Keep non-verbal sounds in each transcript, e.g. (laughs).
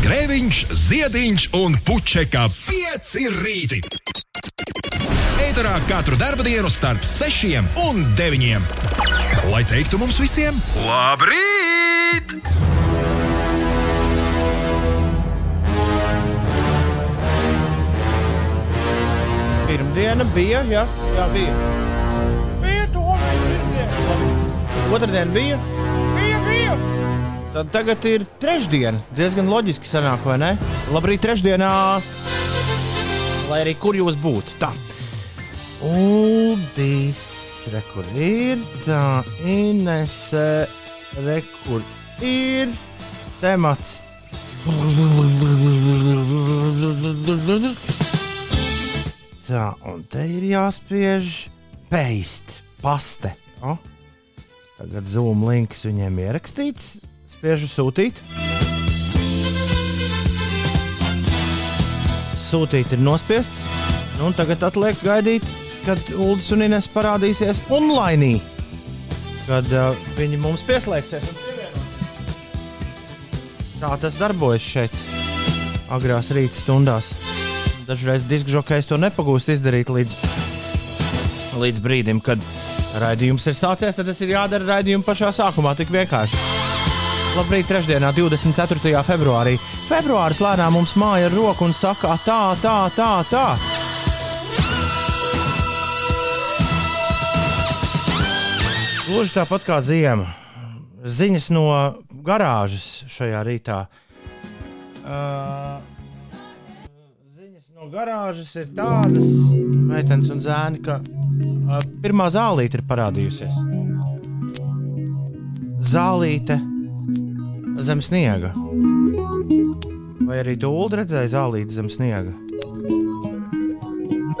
Grēviņš, Ziediņš un Puķeka 5 rīti. Eterā katru dienu starp 6 un 9. Lai teiktu mums visiem, labrīt! Pirmdiena bija, jā, jā bija. Bija to pirmdiena. Otradien bija. Bija, bija. Tad tagad ir trešdiena. Diezgan loģiski sanāk, vai ne? Labrīt, trešdienā. Lai arī kur jūs būtu. Tā. Uldis, rekur ir. Tā, Inese, rekur ir. Temats. Tā, un te ir jāspiež paste, paste. O? Tagad Zoom links viņiem ierakstīts. Spiežu sūtīt. Sūtīt ir nospiests. Nu, tagad atliek gaidīt, kad Ulas un Ines parādīsies online. Kad uh, viņi mums pieslēgsies. Tā tas darbojas šeit, agrās rīta stundās. Dažreiz diskžokais to nepagūst izdarīt līdz, līdz brīdim, kad raidījums ir sācies. Tad tas ir jādara raidījuma pašā sākumā, tik vienkārši. Labrīt, trešdienā, 24. februārī. Februāris lēnām mums māja ar roku un saka, tā, tā, tā, tā. Gluži tāpat kā ziema. Ziņas no garāžas šajā rītā. Uh, ziņas no garāžas ir tādas, meitenes un zēni, ka uh, pirmā zālīte ir parādījusies. Zālīte zem sniega. Vai arī tu ulu redzēji zālīti zem sniega?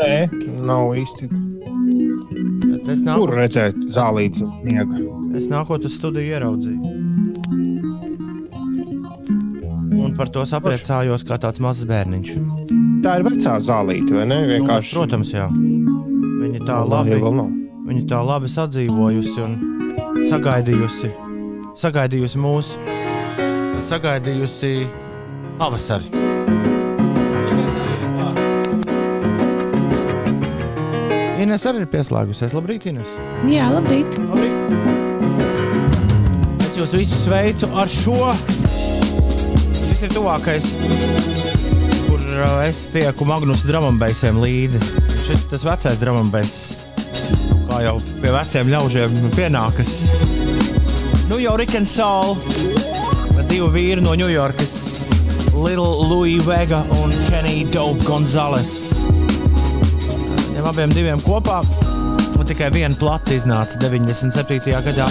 Nē, nav īsti. Es Kur nāku, redzēt zālītes sniega? es nākot uz studiju ieraudzīju. Un par to sapriecājos kā tāds mazs bērniņš. Tā ir vecā zālīte, vai ne? Vienkārši. Nu, protams, jā. Viņa tā labi, Vēl nav. viņa tā labi sadzīvojusi un sagaidījusi, sagaidījusi mūsu, sagaidījusi pavasari. Ines arī ir pieslēgusies. Labrīt, Ines! Jā, labrīt. Es jūs visus sveicu ar šo. Šis ir tuvākais, kur es tieku Magnus Dramambēsiem līdzi. Šis ir tas vecais Dramambēs, kā jau pie veciem ļaužiem pienākas. Nu jau Saul, divi vīri no Ņujorkas, Little Louis Vega un Kenny Dope Gonzales. Tiem abiem diviem kopā tikai viena plata iznāca 97. gadā.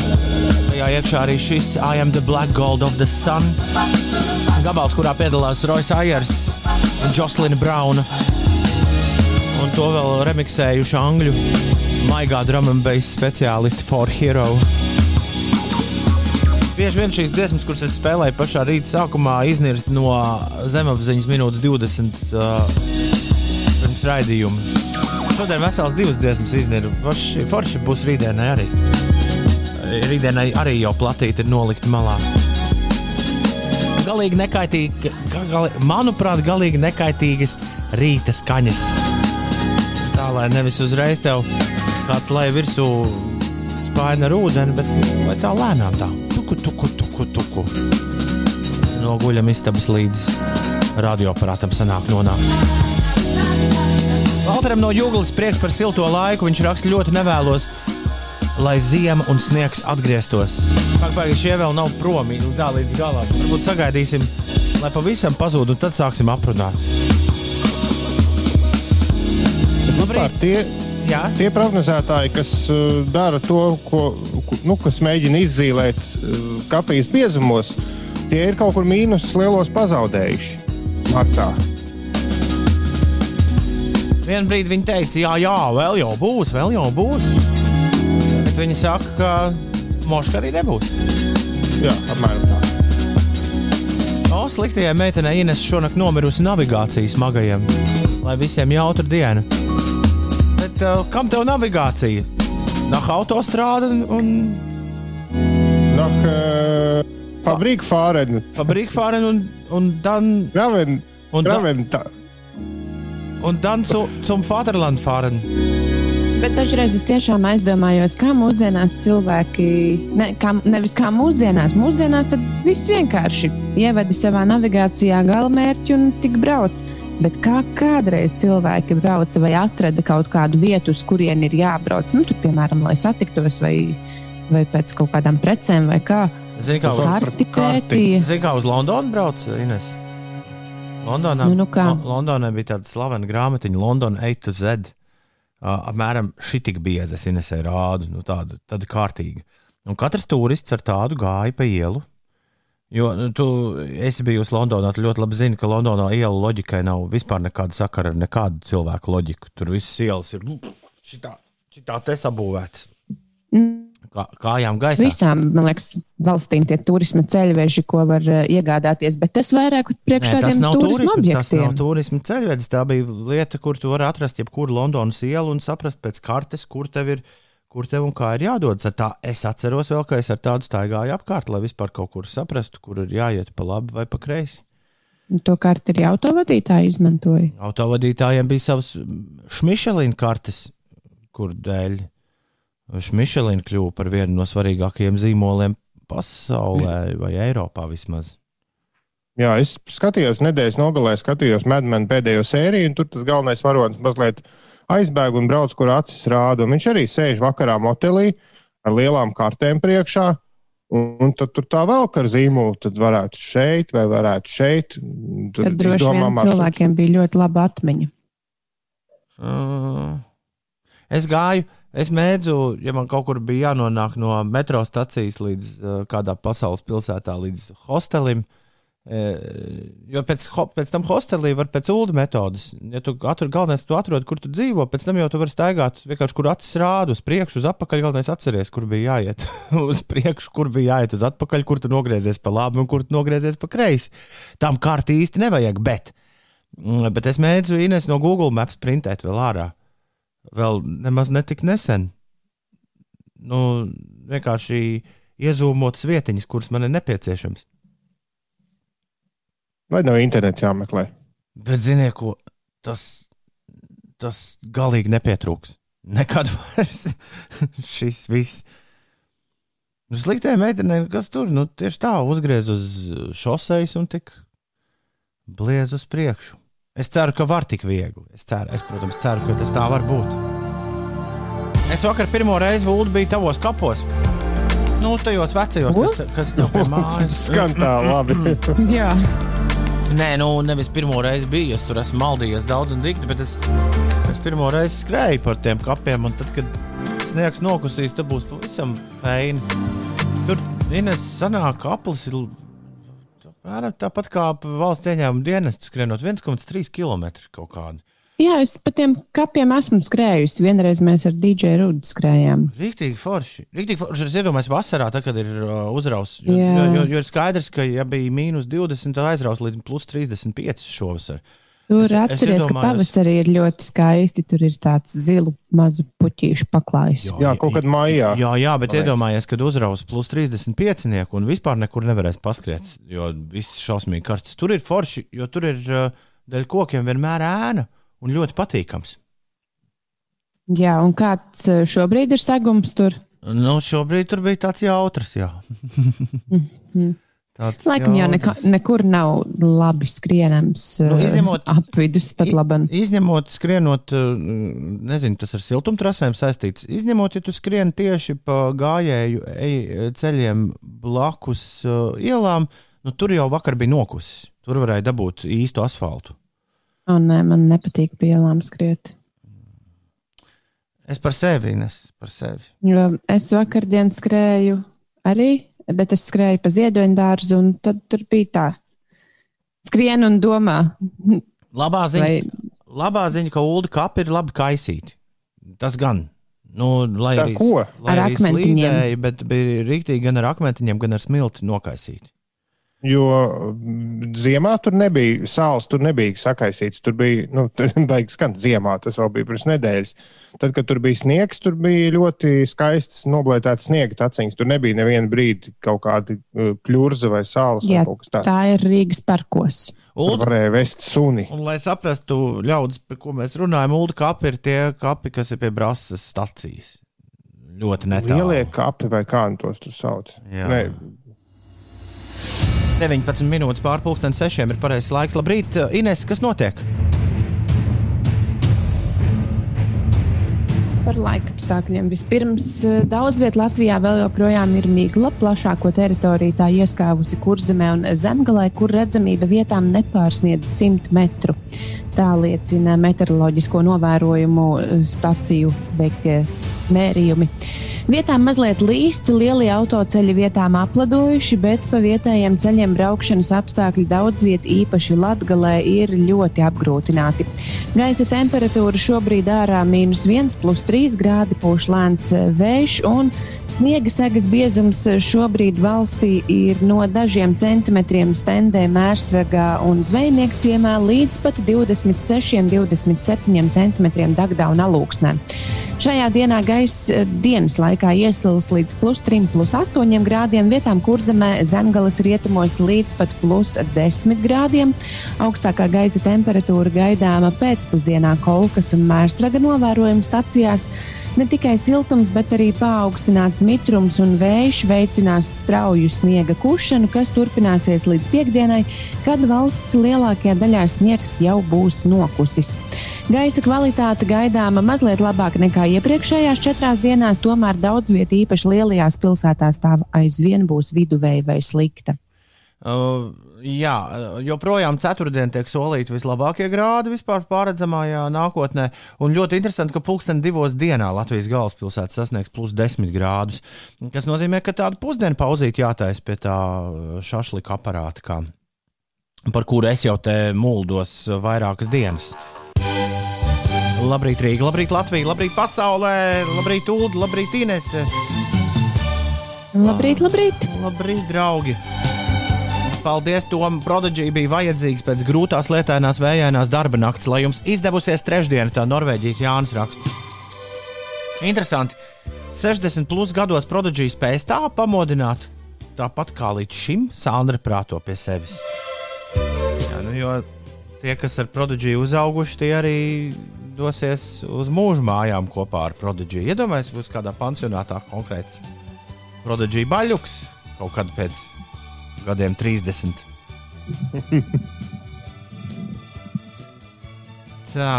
Tajā iekšā arī šis I am the Black Gold of the Sun. Gabals, kurā piedalās Royce Ayers un Jocelyn Brauna. Un to vēl remiksējuši angļu maigā drum and bass speciālisti For Hero. Bieži vien šīs dziesmas, kuras es spēlēju pašā rīta sākumā, iznirst no zemapziņas minūtes 20 uh, pirms raidījuma. Šodien vesels divas dziesmas iznirst. Forši, būs rītdienai arī. Rītdienai arī jau platīti ir nolikti malā. Galīgi nekaitīgi, ga- gali, manuprāt, galīgi nekaitīgas rīta skaņas. Tā lai nevis uzreiz tev kāds lai virsū spāņa ar ūdeni, bet tā lēnām tā. Tuku, tuku, tuku, tuku. No guļam istabas līdz radioaparātam sanāk nonākt. Valteram no Jūglas prieks par silto laiku. Viņš raksta ļoti nevēlos, lai ziema un sniegs atgrieztos. Pagaidām, šie vēl nav prom tā līdz galam. Varbūt sagaidīsim, lai pavisam pazūd, un tad sāksim aprunāt. Vispār tie, Jā, tie prognozētāji, kas uh, dara to, ko, nu, kas mēģina izzīmēt uh, kafijas biezumos, tie ir kaut kur mīnus lielos pazaudējuši. Martā. vienā brīdī viņi teica, jā, jā, vēl jau būs, vēl jau būs. Bet viņi saka, ka moška arī nebūs. Jā, apmēram tā. O, sliktajai meitenei Ines šonakt nomirusi navigācijas smagajiem, lai visiem jautru dienu. Uh, kam tev navigācija? Nah, autostrāde un Nach uh, Fabrika Fārena. Fabrika Fārena un, un Dan. Graven, Un, da, graven, tā, un Dan zu, zum Vaterland Fāren. Bet dažreiz es tiešām aizdomājos, kā mūsdienās cilvēki, ne, kā, nevis kā mūsdienās, mūsdienās tad viss vienkārši ievada savā navigācijā galamērķi un tik brauc. Bet kā kādreiz cilvēki brauca vai atrada kaut kādu vietu, uz kurien ir jābrauc, nu, tur, piemēram, lai satiktos vai, vai pēc kaut kādām precēm vai kā. Zini, kā uz, zini, kā uz Londonu brauc Ines? Londonā, Nu, nu kā? Lo- Londonā bija tāda slavena grāmatiņa, London 8 to Z. Uh, apmēram šī tik bieza, es Inesē rādu, nu, tāda, tāda kārtīga. Un katrs turists ar tādu gāja pa ielu. Jo nu, tu esi bijusi Londonā, tu ļoti labi zini, ka Londonā ielu loģikai nav vispār nekāda sakara ar nekādu cilvēku loģiku. Tur viss ielas ir nu, šitā, šitā te sabūvētas. Mm. Kā, kājām gaisā. Visām, man liekas, valstīm tie turisma ceļveži, ko var uh, iegādāties, bet tas vairāk priekš Nē, tas tādiem nav turisma turisma, tas nav turisma ceļvedis. Tā bija lieta, kur tu vari atrast jebkuru Londonas ielu un saprast pēc kartes, kur tev ir. Kur tev un kā ir jādodas? Ar Tā es atceros, vēl, ka es ar tādu staigāju apkārt, lai vispār kaut kur saprastu, kur ir jāiet pa labi vai pa kreisi. To karti arī autovadītāji izmantoja. Autovadītājiem bija savs šmišelīna kartes, kur dēļ šmišelīna kļuva par vienu no svarīgākajiem zīmoliem pasaulē vai Eiropā vismaz. Jā, es skatījos nedēļas nogalē, skatījos Medmenu pēdējo sēriju, un tur tas galvenais varonis mazliet aizbēga un brauc, kur acis rāda. Un viņš arī sēž vakarā motelī ar lielām kartēm priekšā. Un, un tad tur tā vēl ar zīmolu, tad varētu šeit vai varētu šeit. Tur Tad droši izdomā vien maršrutu. cilvēkiem bija ļoti laba atmiņa. Uh, es gāju, es mēdzu, ja man kaut kur bija jānonāk no metro stacijas līdz uh, kādā pasaules pilsētā, līdz hostelim. Uh, jo pēc, pēc tam hostelī var pēc ulu metodas. Ja tu atrod, galvenais, tu atrod, kur tu dzīvo, pēc tam jau tu vari staigāt vienkārši, kur acis rāda uz priekšu, uz atpakaļ. Galvenais atceries, kur bija jāiet (laughs) uz priekšu, kur bija jāiet uz atpakaļ, kur tu nogriezies pa labi un kur tu nogriezies pa kreisi. Tam kārtī īsti nevajag, bet, mm, bet es mēdzu Ines no Google Maps printēt vēl ārā vēl nemaz netik nesen. Nu, vienkārši iezūmotas vietiņas, kuras man ir nepieciešamas. Vai nav internets jāmeklē? Bet, ziniet, ko tas, tas galīgi nepietrūks. Nekad vairs (laughs) šis viss. Nu, sliktajai meitenei, kas tur nu, tieši tā uzgriez uz šoseis un tik bliez uz priekšu. Es ceru, ka var tik viegli. Es, ceru, es protams, ceru, ka tas tā var būt. Es vakar pirmo reizi Vulu biju tavos kapos. Nu, tajos vecajos, kas, kas tev pie (laughs) mājas. Skan tā labi. (laughs) Jā, Nē, nu, nevis pirmo reizi biju. Es tur esmu maldījies daudz un dikti, bet es, es pirmo reizi skrēju par tiem kapiem. Tad, kad sniegs nokusīs, tad būs pavisam feini. Tur Ines sanāk, ka aplis ir apmēram tāpat kā valsts ieņēmuma dienests, skrienot 1,3 km kaut kādu. Jā es pa tiem kapiem esmu skrējusi. Vienreiz mēs ar DJ Rudu skrējām. Rīktīgi forši. Rīktīgi forši. Es iedomājos, vasarā, tad, kad ir uh, uzraus. Jo, Jā. jo, jo, jo ir skaidrs, ka, ja bija mīnus 20, tad aizraus līdz plus 35 šovasar. Tur Es- es atceries, ka iedomājos- pavasarī ir ļoti skaisti. Tur ir tāds zilu mazu puķīšu paklājs. Jā, kaut kad maijā. Jā, jā bet Vai? iedomājieties, kad uzraus plus 35 un vispār nekur nevarēs paskriet, jo viss šausmīgi karsts. Tur ir forši, jo tur ir uh, dēļ kokiem vienmēr ēna un ļoti patīkams. Jā, un kāds eh, šobrīd ir segums tur? Nu, šobrīd tur bija tāds jautrs, jā. tāds Laikam jau jautrs. nekur nav labi skrienams. Nu, eh, izņemot- apvidus pat labi. Izņemot, skrienot, uh, nezinu, tas ar siltumtrasēm saistīts. Izņemot, ja tu skrieni tieši pa gājēju ceļiem blakus ielām, nu, tur jau vakar bija nokusis. Tur varēja dabūt īstu asfaltu. O, nē, man nepatīk pie ielām skriet. Es par sevi, nes par sevi. Jo es vakardien skrēju arī, bet es skrēju pa ziedoņu dārzu, un tad tur bija tā. Skrien un domā, Labā ziņa, vai labā ziņa ka ulu kapi ir labi kaisīti. Tas gan. Nu, lai Tā arī, ko? lai Ar arī slīdēja, bet bija rīktīgi gan ar akmentiņiem, gan ar smilti nokaisīti. Jo mm, ziemā tur nebija sāls, tur nebija sakaisīts. Tur bija, nu, (laughs) baigs skan ziemā, tas vēl bija pirms nedēļas. Tad, kad tur bija sniegs, tur bija ļoti skaists, noblētāts sniega taciņas. Tur nebija neviena brīdi kaut kāda uh, kļurza vai sāls Jā, vai kaut kas tāds. tā ir Rīgas parkos. Tur Ulda, varēja vest suni. un, lai saprastu, ļaudis, par ko mēs runājam, Ulu kapi ir tie kapi, kas ir pie Brāzas stācijas. Ļoti netālu. Lielie kapi vai kā tos tur sauc. Jā. Nē, 19 minūtes pārpusdienas sešiem ir pareizais laiks. Labrīt, Ines, kas notiek? Par laika apstākļiem. Vispirms, eh, daudz vietā Latvijā vēl joprojām ir migla. Plašāko teritoriju tā ieskāvusi kurzemē un zemgalē, kur redzamība vietām nepārsniedz 100 metru. Tā liecina meteoroloģisko novērojumu eh, staciju veiktie mērījumi. Vietām mazliet līsti, lielie autoceļi vietām apladojuši, bet pa vietējiem ceļiem braukšanas apstākļi daudz vietā, īpaši Latvijā, ir ļoti apgrūtināti. Gaisa temperatūra šobrīd ārā - mīnus 1,3 grādi, pūš lēns eh, vējš, un sniega segas biezums šobrīd valstī ir no dažiem centimetriem stendē, mērsragā un zvejnieku ciemā līdz pat 26-27 centimetriem Dagdā un Alūksnē. Šajā dienā gaisa eh, dienas laikā iesils līdz plus 3, plus 8 grādiem, vietām kurzemē zemgales rietumos līdz pat plus 10 grādiem. Augstākā gaisa temperatūra gaidāma pēcpusdienā Kolkas un Mērsraga novērojuma stacijās. Ne tikai siltums, bet arī paaugstināts mitrums un vējš veicinās strauju sniega kušanu, kas turpināsies līdz piekdienai, kad valsts lielākajā daļā sniegs jau būs nokusis. Gaisa kvalitāte gaidāma mazliet labāka nekā iepriekšējās četrās dienās, tomēr daudz vietā, īpaši lielajās pilsētās, tā aizvien būs viduvēja vai slikta. Uh, jā, joprojām ceturtdien tiek solīti vislabākie grādi vispār pārredzamajā nākotnē. Un ļoti interesanti, ka pulksten divos dienā Latvijas galvaspilsēta sasniegs plus 10 grādus. Tas nozīmē, ka tādu pusdienu pauzīti jātaisa pie tā šašlika aparāta, kā, par kuru es jau te muldos vairākas dienas. Labrīt, Rīga, labrīt, Latvija, labrīt, pasaulē, labrīt, Ulu, labrīt, Inese. Labrīt, labrīt! Labrīt, draugi! Paldies, Tom! Prodigy bija vajadzīgs pēc grūtās lietainās vējainās darba nakts, lai jums izdevusies trešdiena, tā Norvēģijas Jānis raksta. Interesanti. 60 plus gados Prodigy spējas tā pamodināt, tāpat kā līdz šim Sandra prāto pie sevis. Jā, nu, jo tie, kas ar Prodigy uzauguši, tie arī dosies uz mūža mājām kopā ar Prodigy. Iedomājieties, būs kādā pansionātā konkrēts Prodigy baļķis kaut kad pēc gadiem 30. (laughs) Tā,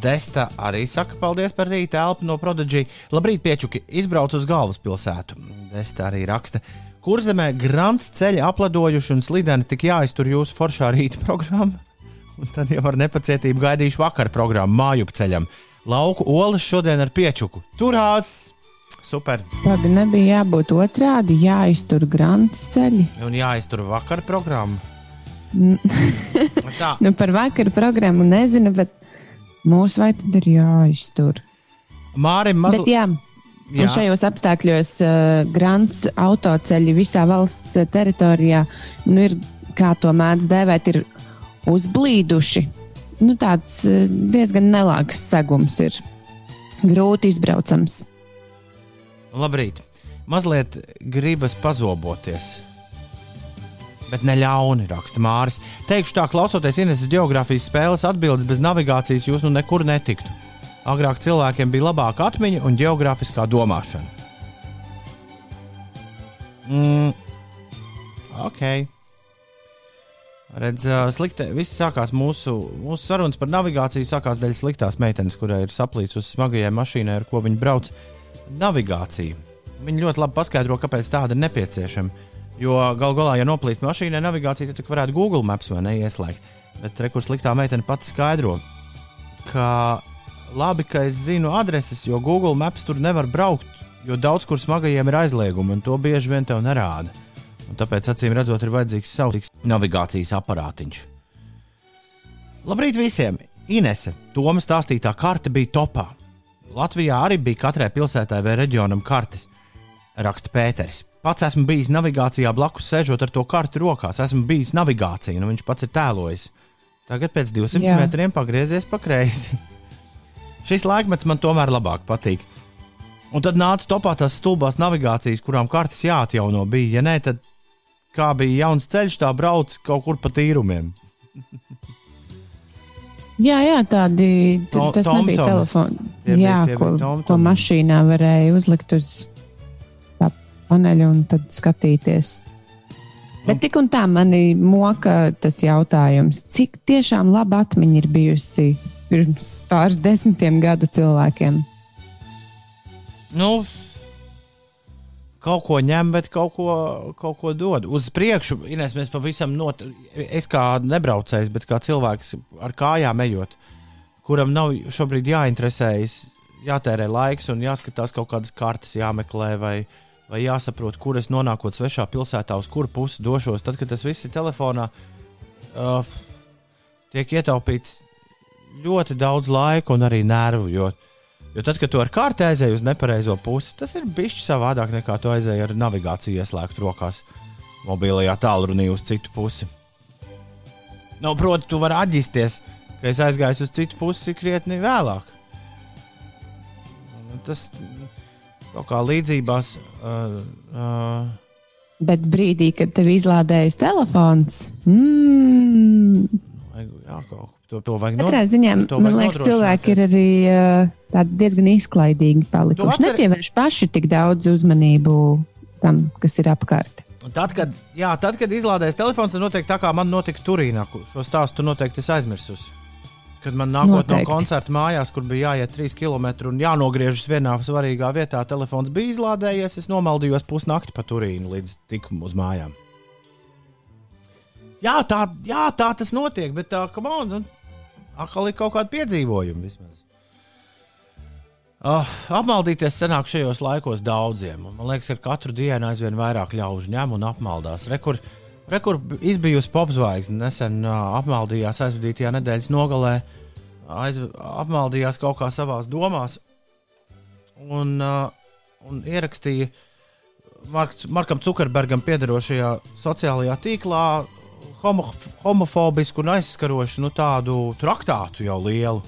Desta arī saka, paldies par rīta elpu no Prodigy. Labrīt, piečuki, izbraucu uz galvaspilsētu. Desta arī raksta. Kurzemē grants ceļi apladojuši un slideni tik jāiztur jūsu foršā rīta programma. (laughs) Un tad jau ar nepacietību gaidīšu vakar programmu māju ceļam. Lauku olas šodien ar piečuku. Turās! Super! Labi, nebija jābūt otrādi, jāiztur grants ceļi. Un jāiztur vakar programma. Tā, (laughs) Nu, par vakaru programmu nezinu, bet mūsu vai tad ir jāiztur. Mārim mazliet. jā, jā. šajos apstākļos uh, grants autoceļi visā valsts uh, teritorijā nu, ir, kā to mēdz dēvēt, ir uzblīduši. Nu, tāds uh, diezgan nelāgs segums ir. Grūti izbraucams. Labrīt! Mazliet gribas pazoboties. Bet ne ļauni, raksta Māris. Teikšu tā, klausoties Ineses geogrāfijas spēles atbildes, bez navigācijas jūs nu nekur netiktu. Agrāk cilvēkiem bija labāka atmiņa un geogrāfiskā domāšana. Mm. Ok. Redz, slikte, viss sākās mūsu, mūsu sarunas par navigāciju. Sākās dēļ sliktās meitenes, kurai ir saplīts uz smagajai mašīnai, ar ko viņa brauc. Navigācija. Viņa ļoti labi paskaidro, kāpēc tāda ir nepieciešama. Jo galu galā, ja noplīst mašīnai navigācija, tad varētu Google Maps vai neieslēgt. Bet rekurs sliktā meitene pati skaidro, ka labi, ka es zinu adreses, jo Google Maps tur nevar braukt, jo daudz kur smagajiem ir aizliegumi, un to bieži vien tev nerāda. Un tāpēc, acīm redzot, ir vajadzīgs savs navigācijas aparātiņš. Labrīt visiem! Inese, Toma stāstītā karte bija topā. Latvijā arī bija katrai pilsētai vai reģionam kartes. raksta Pēters. Pats esmu bijis navigācijā blakus, sēžot ar to karti rokās. Esmu bijis navigācijā, nu viņš pats ir tēlojis. Tagad pēc 200 Jā. Metriem pagriezies pa kreisi. (laughs) Šis laikmets man tomēr labāk patīk. Un tad nāca topā tās stulbās navigācijas, kurām kartes jāatjauno bija. Ja nē, tad kā bija jauns ceļš, tā brauc kaut kur pa tīrumiem. (laughs) Jā, jā, tādi To- tas nebija Tomtomi. telefons. Tie bija- Jā, tie ko, bija Tomtomi. ko mašīnā varēja uzlikt uz tā paneļa un tad skatīties. Bet tik un tā mani moka tas jautājums, cik tiešām laba atmiņa ir bijusi pirms pāris desmitiem gadu cilvēkiem. Nu, kaut ko ņem, bet kaut ko, kaut ko dod. Uz priekšu, Ines, mēs pavisam not... Es kā nebraucējs, bet kā cilvēks ar kājām ejot, kuram nav šobrīd jāinteresējas, jātērē laiks un jāskatās kaut kādas kartes, jāmeklē vai, vai jāsaprot, kur es nonākot svešā pilsētā, uz kuru pusi došos. Tad, kad tas viss ir telefonā, uh, tiek ietaupīts ļoti daudz laika un arī nervu. Jo, jo tad, kad tu ar kārtu aizēji uz nepareizo pusi, tas ir bijis savādāk nekā tu aizēji ar navigāciju ieslēgt rokās, mobilajā tālrunī uz citu pusi. Nu, proti, tu vari atģisties, ka es aizgāju uz citu pusi krietni vēlāk. Nu, Tas kaut kā līdzībās. Uh, uh, Bet brīdī, kad tev izlādējas telefons, mm, jā, kaut, to, to vajag katrā no- ziņā to man liekas, cilvēki ir arī uh, diezgan izklaidīgi palikuši. atceri- Nepievērš paši tik daudz uzmanību tam, kas ir apkārt. Tad, kad, jā, tad, kad izlādēs telefons, tad noteikti tā kā man notika Turīnā. Šo stāstu tu noteikti esi aizmirsusi. Kad man nākot Noteikti. no koncerta mājās, kur bija jāiet 3 km un jānogriežas vienā svarīgā vietā, telefons bija izlādējies. Es nomaldījos pusnakti pa Turīnu līdz tiku uz mājām. Jā, tā, jā, tā tas notiek, bet tā, come on, nu, atkal ir kaut kāda piedzīvojuma vismaz. Uh, apmaldīties senāk šajos laikos daudziem. Man liekas, ka katru dienu aizvien vairāk ļaužu ņem un apmaldās. Rekur, rekur izbijusi popzvaigzne nesen uh, apmaldījās aizvadītajā nedēļas nogalē, aiz, apmaldījās kaut kā savās domās un, uh, un ierakstīja Mark, Markam Zukerbergam piederošajā sociālajā tīklā homo, homofobisku un aizskarošu nu, tādu traktātu jau lielu.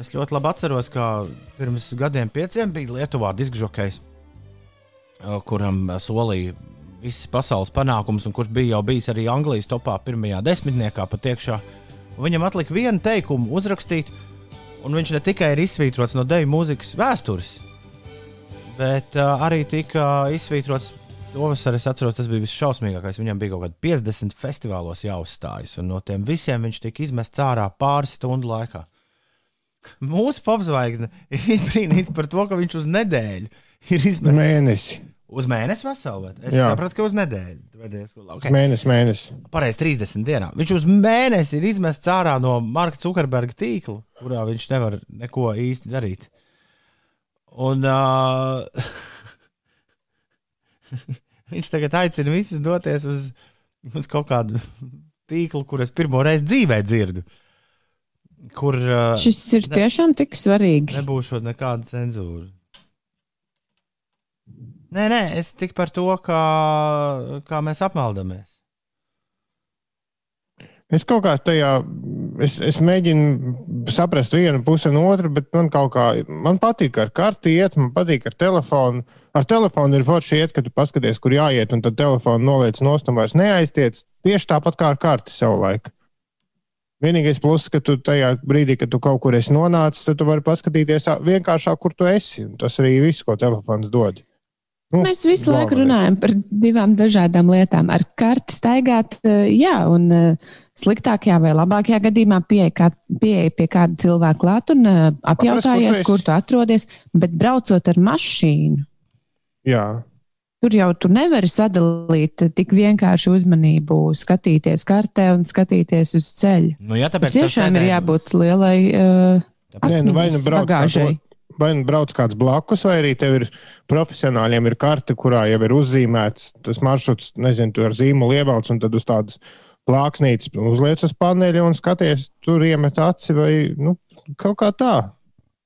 Es ļoti labi atceros, ka pirms gadiem pieciem bija Lietuvā diskžokejs, kuram solīja visas pasaules panākumus, un kurš bija jau bijis arī Anglijas topā pirmajā desmitniekā pat iekšā. Viņam atlika vienu teikumu uzrakstīt, un viņš ne tikai ir izsvītrots no deju mūzikas vēstures, bet arī tika izsvītrots. Pavasarī es atceros, tas bija visšausmīgākais. Viņam bija kaut kādi 50 festivālos jāuzstājas, un no tiem visiem viņš tika izmests ārā pāris stundu laikā. Mūsu popzvaigzne ir izbrīnīts par to, ka viņš uz nedēļu ir izmests Mēnesi. uz mēnesi veselu. Es Jā. sapratu, ka uz nedēļu. Okay. Mēnesis, mēnesis. Pareizi 30 dienā. Viņš uz mēnesi ir izmests ārā no Marka Zukerberga tīkla, kurā viņš nevar neko īsti darīt. Un uh, (laughs) (laughs) viņš tagad aicina visus doties uz, uz kaut kādu tīklu, kur es pirmo reizi dzīvē dzirdu. Kur uh, Šis ir ne- tiešām tik svarīgi. nebūs nekāda cenzūra. Nē, nē, es tik par to, kā, kā mēs apmaldamies. Es kaut kā tajā, es, es mēģinu saprast vienu pusi un otru, bet man kaut kā, man patīk ar karti iet, man patīk ar telefonu. Ar telefonu ir forši iet, kad tu paskaties, kur jāiet, un tad telefonu noliec nost un vairs neaiztiec. Tieši tāpat kā ar karti savulaik. Vienīgais pluss, ka tu tajā brīdī, kad tu kaut kur esi nonācis, tad tu vari paskatīties vienkāršāk, kur tu esi. Tas arī viss, ko telefons dod. Nu, Mēs visu laiku runājam par divām dažādām lietām. Ar karti staigāt, eh, jā, un eh, sliktākajā vai labākajā gadījumā pieeja kā- pieeja pie kāda cilvēka klāt un eh, apjautājies, kur tu atrodies. Bet braucot ar mašīnu, Jā, tur jau tu nevari sadalīt tik vienkārši uzmanību, skatīties kartē un skatīties uz ceļa. Nu, jā, tāpēc Tiešām ir jābūt lielai uh, Nē, nu vai nu brauc bagāžai. kāds, vai nu brauc kāds blakus, vai arī tev ir profesionāļiem ir karte, kurā jau ir uzzīmēts tas maršruts, nezinu, tur ar zīmolu ievelc un tad uz tādas plāksnītes uzliec uz paneļa un skaties, tur iemet aci vai nu, kaut kā tā.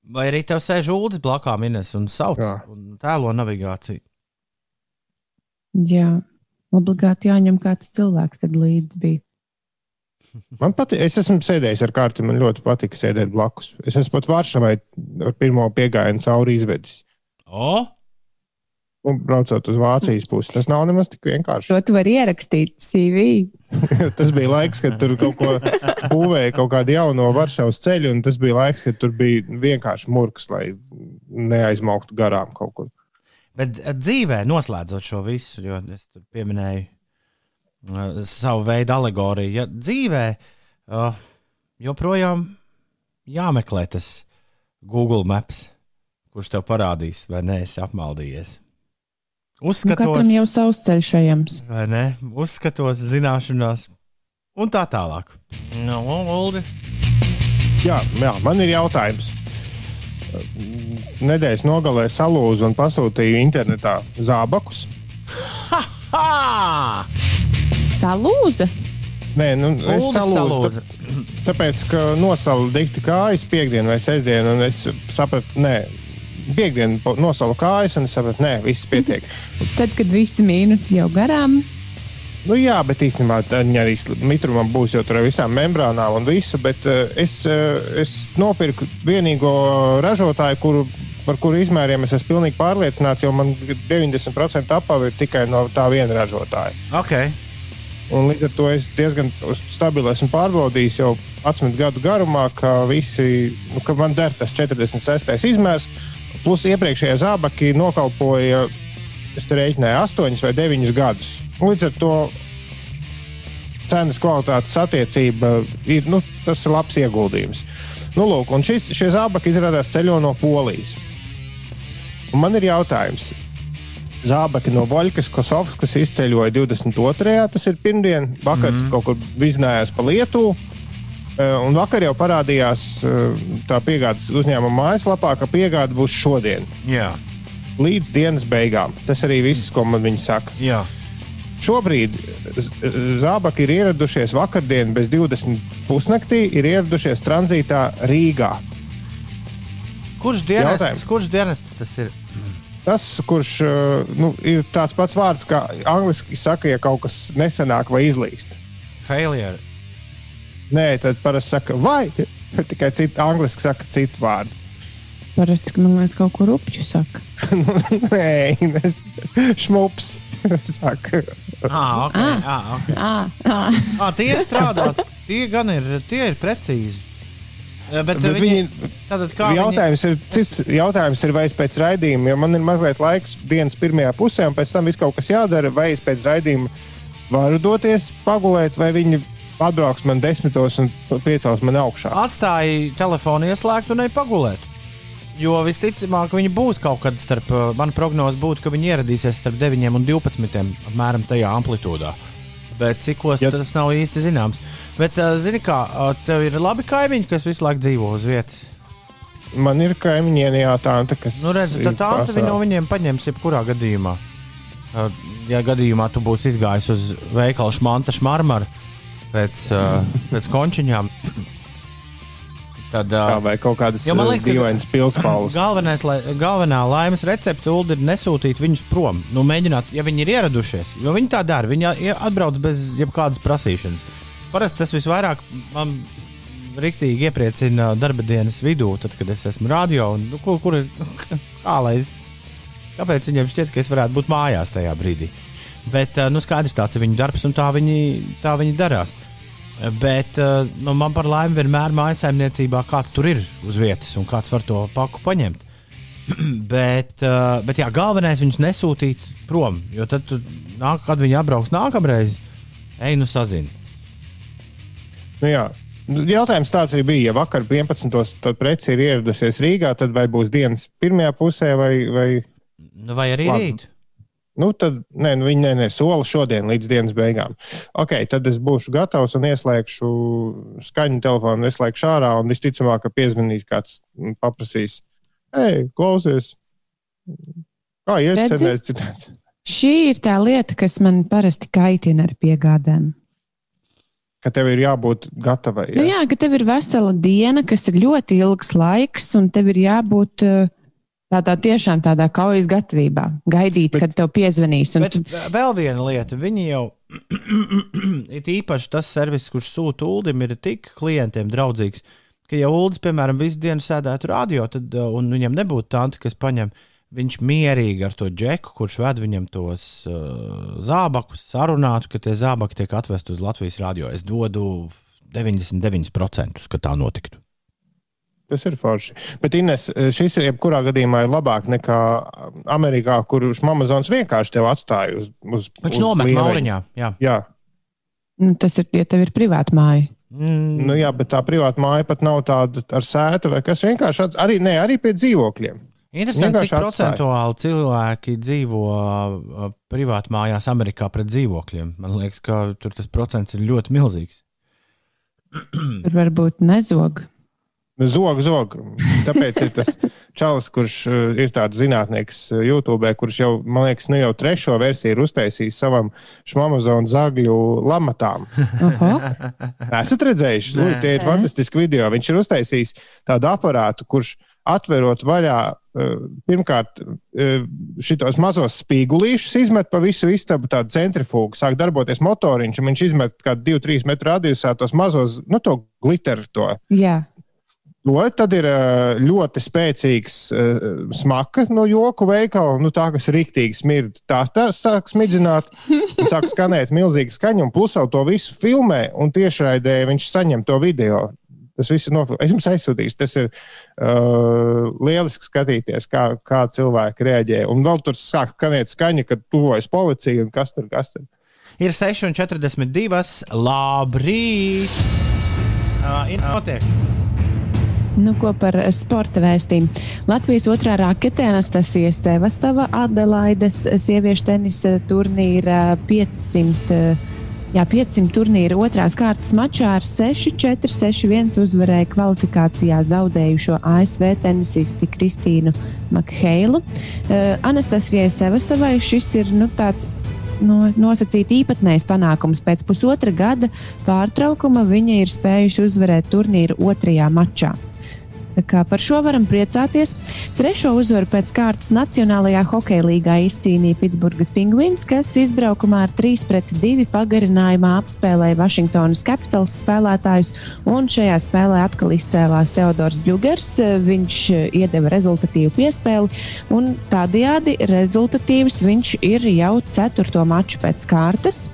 Vai arī tev sēž ūdens blakā minēs un sauc Jā. un tēlo navigāciju? Jā, obligāti jāņem kāds cilvēks tad līdzi bija. Man patīk, es esmu sēdējis ar kārti, man ļoti patīk sēdēt blakus. Es esmu pat Varšavai ar pirmo piegājienu cauri izvedis. O, Un braucot uz Vācijas pusi, tas nav nemaz tik vienkārši. To tu vari ierakstīt CV. (laughs) tas bija laiks, kad tur kaut ko būvēja, kaut kādu jaunu Varšavas ceļu, un tas bija laiks, kad tur bija vienkārši murgs, lai neaizmauktu garām kaut kur. bet eh, dzīvē, noslēdzot šo visu, jo es tur pieminēju savu veidu alegoriju, ja dzīvē uh, joprojām jāmeklē tas Google Maps, kurš tev parādīs, vai nē, esi apmaldījies. Nu, Uzskatos, katram jau savs ceļš ejams. vai ne? Uzskatos, zināšanās, un tā tālāk. No, Uldi. Jā, jā, man ir jautājums. Nedēļas nogalē salūzu un pasūtīju internetā zābakus. Ha! (laughs) Salūza. Nē, nu, es salūzu. Tāpēc, ka nosalu dikti kājas piekdienu vai sestdienu, un es sapratu, nē, piekdienu nosalu kājas, un es sapratu, nē, viss pietiek. (laughs) Tad, kad visi mīnusi jau garām, Nu, jā, bet īstenībā viņi arī mitrumam būs jau tur ar visām membrānām un visu. Bet uh, es, uh, es nopirku vienīgo ražotāju, kuru, par kuru izmēriem es esmu pilnīgi pārliecināts, jo man 90% apava ir tikai no tā viena ražotāja. Okay. Un līdz ar to es diezgan stabili esmu pārbaudījis jau 11 gadu garumā, ka, visi, nu, ka man der tas 46. izmērs. Plus iepriekšējie zābaki nokalpoja, es te rēķināju, 8 vai 9 gadus. Līdz ar to cenas kvalitātes attiecība ir, nu, tas ir labs ieguldījums. Nu, lūk, un šis, šie zābaki izrādās ceļo no Polijas. Un man ir jautājums, Zābaki no Voļkas Kosovskas izceļoja 22. Tas ir pirmdien, vakar mm -hmm. kaut kur vizinājās pa Lietuvu. Eh, Un vakar jau parādījās eh, tā piegādes uzņēmuma mājaslapā, ka piegāde būs šodien, Jā, līdz dienas beigām. Tas arī viss, ko man viņi saka. jā. Šobrīd zābaki ir ieradušies vakardien bez 20 pusnaktī, ir ieradušies tranzītā Rīgā. Kurš dienests, kurš dienests tas ir? Tas, kurš eh, nu, ir tāds pats vārds, kā angļuiski saka, ja kaut kas nesenāk vai izlīst. Failure. Nē, tad parasti saka, vai (laughs) tikai citu, angliski saka citu vārdu. parasti, ka man liekas, kaut kur upju saka. (laughs) Nē, nes šmups. (laughs) saka. Ah, okay. Ah. Ah, okay. Ah, ah. ah, tie ir strādāt. Tie gan ir, tie ir precīzi. Eh, Bet, Bet bet viņi, viņi, tātad, kā viņi, jautājums, ir, cits, jautājums ir, vai es pēc raidījuma, jo man ir mazliet laiks dienas pirmajā pusē, un pēc tam viss kaut kas jādara, vai es pēc raidījuma varu doties pagulēt, vai viņi atbrauks man desmitos un piecels man augšā. atstāja telefonu ieslēgtu un nepagulēt. Jo visticamāk, viņi būs kaut kad starp, eh, mana prognoze būtu, ka viņi ieradīsies starp 9 un 12, apmēram tajā amplitūdā. Bet cikos Ja- tas nav īsti zināms. Bet, zini, kā tev ir labi kaimiņi, kas visu laiku dzīvo uz vietas. Man ir kaimiņiene, jā, tā, kas. Nu, redz, tā tā pasā- no viņiem paņems jebkurā gadījumā. Ja gadījumā tu būsi izgājis uz veikalu šmanta šmarmaru pēc, pēc končiņām, tad. Uh, vai kaut kādas dīvainas pilspaules. Galvenais, lai, galvenā laimes recepte Ulu ir nesūtīt viņus prom. Nu, mēģināt, ja viņi ir ieradušies, jo viņi tā dara. Viņi atbrauc bez jebkādas prasīšanas. Parasti tas visvairāk man rīktīgi iepriecina darba dienas vidū, tad, kad es esmu radio. Un, nu, kur, kur, kā lai es, kāpēc viņiem šķiet, ka es varētu būt mājās tajā brīdī? Bet nu, skaidrs, tāds ir viņu darbs, un tā viņi, tā viņi darās. Bet eh, nu, man par laimi vienmēr mājsaimniecībā kāds tur ir uz vietas, un kāds var to paku paņemt. (clears throat) bet, eh, bet jā, galvenais viņus nesūtīt prom, jo tad, tu, nāk, kad viņi atbrauks nākamreiz, ej, nu sazini. Nu, jā. Jautājums tāds arī bija. Ja vakar 11. tad preci ir ieradusies Rīgā, tad vai būs dienas pirmajā pusē, vai, vai Nu, vai arī Labi. rīt? Nu, tad nē, nu, viņi ne, ne, sola šodien līdz dienas beigām. Ok, tad es būšu gatavs un ieslēgšu skaņu telefonu, ieslēgšu ārā un visticamāk, ka piezvanīs kāds un paprasīs, hei, klausies! Kā iet senēs citēts? Šī ir tā lieta, kas man parasti kaitina ar piegādēm. ka tev ir jābūt gatavai. Jā. Nu, jā, ka tev ir vesela diena, kas ir ļoti ilgs laiks, un tev ir jābūt uh, tādā tiešām tādā kaujas gatavībā, gaidīt, bet, kad tev piezvanīs. Un... Bet vēl viena lieta, viņi jau (clears throat) ir īpaši tas servis, kurš sūta ULDIM, ir tik klientiem draudzīgs, ka ja ULDIS, piemēram, visu dienu sēdētu radio, tad, uh, un viņam nebūtu tanti, kas paņem viņš mierīgi ar to džeku, kurš ved viņam tos uh, zābakus, sarunātu, ka tie zābaki tiek atvesti uz Latvijas radio. Es dodu 99%, ka tā notiktu. Tas ir forši. Bet, Ines, šis ir jebkurā gadījumā ir labāk nekā Amerikā, kur Amazons vienkārši tevi atstāja uz, uz, Viņš nomet mauriņā. Jā. jā. Nu, tas ir, ja tev ir privāta māja. Mm. Nu, jā, bet tā privāta māja pat nav tāda ar sētu vai kas vienkārši arī, ne, arī pie dzīvokļiem. Interesanti, cik procentuāli cilvēki dzīvo uh, privāti mājās Amerikā pret dzīvokļiem. Man liekas, ka tur tas procents ir ļoti milzīgs. Tur varbūt nezog. Zog, zog. Tāpēc ir tas čalis, kurš uh, ir tāds zinātnieks uh, YouTube, kurš jau, man liekas, nu jau trešo versiju ir uztaisījis savam šmamazonu zagļu lamatām. Esat redzējuši? Nu, tie ir fantastiski video. Viņš ir uztaisījis tādu aparātu, kurš atverot vaļā, eh, pirmkārt, eh, šitos mazos spīgulīšus, izmet pa visu istabu tādu centrifugu, sāk darboties motoriņš, un viņš izmet kādu 2-3 metru radiusā tos mazos, nu, to glitteru. To. Jā. To, tad ir eh, ļoti spēcīgs uh, smaka no joku veikala, nu, tā, kas rīktīgi smird. Tā, tā sāk smidzināt, sāk skanēt milzīga skaņa, un plus vēl to visu filmē, un tiešraidē viņš saņem to video. Tas viss ir nofilmēts. Es jums aizsūtīšu. Tas ir uh, lieliski skatīties, kā, kā cilvēki reaģē. Un vēl tur sāk skanēt skaņa, kad tuvojas policija un kas tur kas tur. Ir 6,42. Labrīt! Uh, ir notiek. Nu, ko par sporta vēstījumu? Latvijas otrā rakete Anastasija Sevastava Adelaides sieviešu tenisa turnīra 500 Jā, 500 turnīra otrās kārtas mačā ar 6-4, 6-1 uzvarēja kvalifikācijā zaudējušo ASV tenisisti Kristīnu Makheilu. Uh, Anastasijai Sevastovai šis ir nu, tāds no, nosacīt īpatnējs panākums. Pēc pusotra gada pārtraukuma viņa ir spējusi uzvarēt turnīru otrajā mačā. Par šo varam priecāties. Trešo uzvaru pēc kārtas Nacionālajā hokeja līgā izcīnīja Pitsburgas Penguins, kas izbraukumā ar 3-2 pagarinājumā apspēlēja Vašingtonas Capitals spēlētājus. Un šajā spēlē atkal izcēlās Teodors Bļūgers. Viņš iedeva rezultatīvu piespēli, un tādējādi rezultatīvs viņš ir jau ceturto maču pēc kārtas.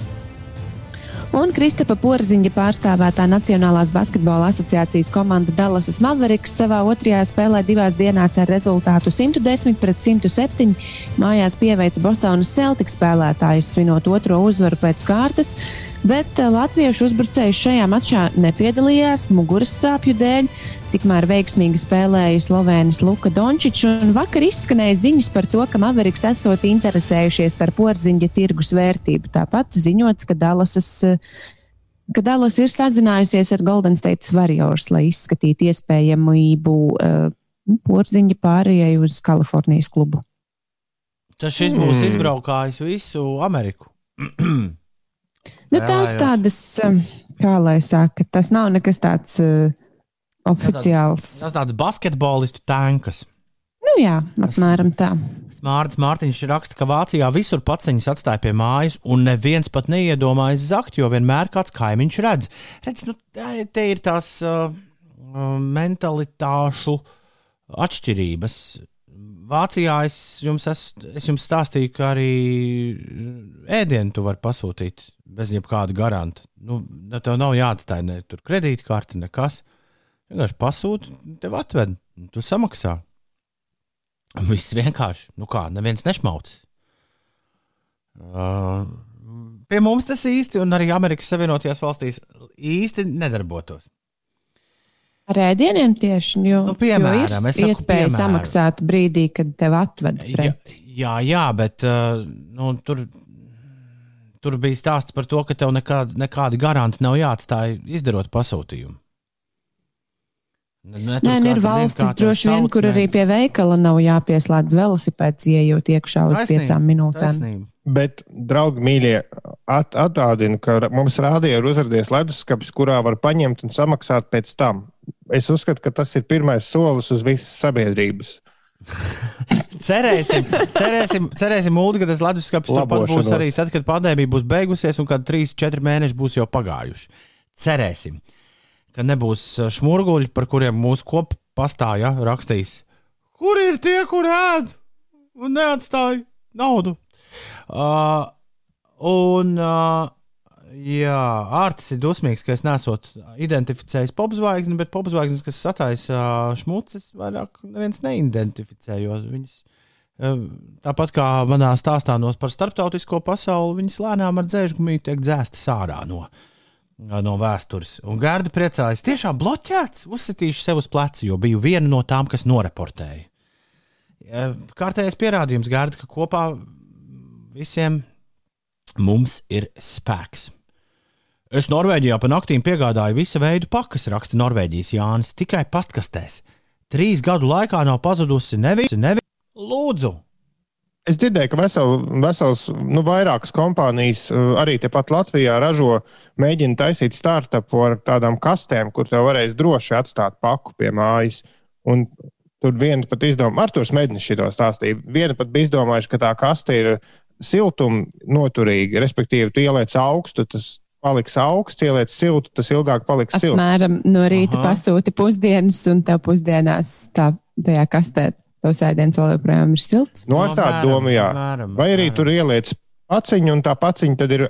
Un Kristapa Porziņa pārstāvētā Nacionālās basketbola asociācijas komanda Dallasas Mavericks savā otrajā spēlē divās dienās ar rezultātu 110 pret 107 mājās pieveica Bostonas Celtics spēlētājus, svinot otro uzvaru pēc kārtas, bet eh, latviešu uzbrucējs šajā mačā nepiedalījās muguras sāpju dēļ. Tikmēr veiksmīgi spēlēja Slovēnis Luka Dončičs, un vakar izskanēja ziņas par to, ka Maveriks esot interesējušies par porziņa tirgus vērtību. Tāpat ziņots, ka Dallasas ka Dallas ir sazinājusies ar Golden State Warriors, lai izskatītu iespējamību uh, porziņa pārējai uz Kalifornijas klubu. Tas šis mm. būs izbraukājis visu Ameriku. (clears throat) nu, tās tādas, um, kā lai saka, tas nav nekas tāds. Uh, oficiāls. Tas, tas tāds basketbolistu tankas. Nu jā, apmēram tā. Mārcis Mārtiņš raksta, ka Vācijā visur paciņas atstāja pie mājas, un neviens pat neiedomājas zakt, jo vienmēr kāds kaimiņš redz. Redz, nu, te ir tās uh, uh, mentalitāšu atšķirības. Vācijā es jums, es, es jums stāstīju, ka arī ēdienu tu vari pasūtīt bez jebkāda garanta. Nu, tev nav jāatstāj ne kredītkarte, nekas. Vienkārši pasūti, tev atved, tu samaksā. Viss vienkārši, nu kā, neviens nešmauc. Uh, pie mums tas īsti, un arī Amerikas Savienotajās valstīs īsti nedarbotos. Ar ēdieniem tieši, jo, nu, piemēram, jo ir saku, iespēja piemēram. samaksāt brīdī, kad tev atved preci. Jā, jā, jā bet uh, nu, tur, tur bija stāsts par to, ka tev nekādi, nekādi garanti nav jāatstāj izdarot pasūtījumu. Ne, Nē, nu ir valstis zin, droši vien, kur arī pie veikala nav jāpieslēdz velosipēds, ieejot iekšā uz taisnība, piecām minūtēm. Taisnība. Bet, draugi, mīļie, at, atgādinu, ka mums rādīja ir uzrādījies leduskapis, kurā var paņemt un samaksāt pēc tam. Es uzskatu, ka tas ir pirmais solis uz visas sabiedrības. (laughs) cerēsim, cerēsim, cerēsim Ulu, ka tas leduskapis turpat būs arī tad, kad pandēmija būs beigusies un kad 3-4 mēneši būs jau pagājuši. Cerēsim, ka nebūs uh, šmurguļi, par kuriem mūsu kopastā ja, rakstīs. Kur ir tie, kur ēd un neatstāja naudu? Uh, un, uh, jā, Artis ir dusmīgs, ka es nesot identificējis popzvaigzni, bet popzvaigznes, kas sataisa šmucis, vairāk neviens neidentificē. Viņas, uh, tāpat kā manā stāstā par starptautisko pasauli, viņas lēnām ar dzēžgumiju tiek dzēstas ārā no, no vēstures. Un Gārda priecājas, tiešām bloķēts, uzsitīšu sev uz pleca, jo biju viena no tām, kas noreportēja. Kārtējais pierādījums, Gārda, ka kopā visiem mums ir spēks. Es Norvēģijā pa naktīm piegādāju visu veidu pakas, raksta Norvēģijas Jānis, tikai pastkastēs. Trīs gadu laikā nav pazudusi neviena. Nevi... Lūdzu! Es dzirdēju, ka vesel, vesels, nu, vairākas kompānijas arī tepat Latvijā ražo, mēģina taisīt startupu ar tādām kastēm, kur tev varēs droši atstāt paku pie mājas. Un tur viena pat izdomāja, Arthurs Mednis šo stāstīja. Viena pat bija izdomājusi, ka tā kaste ir siltumu noturīgi, respektīvi, tu ieliec augstu, tas paliks augsts, ieliec siltu, tas ilgāk paliks silts. Apmēram no rīta Aha. pasūti pusdienas, un tev pusdienās tā, tajā kastē tos ēdienas vēl joprojām ir silts. No, no tā doma, jā. Mēram, Vai arī mēram. tur ieliec paciņu, un tā paciņa tad ir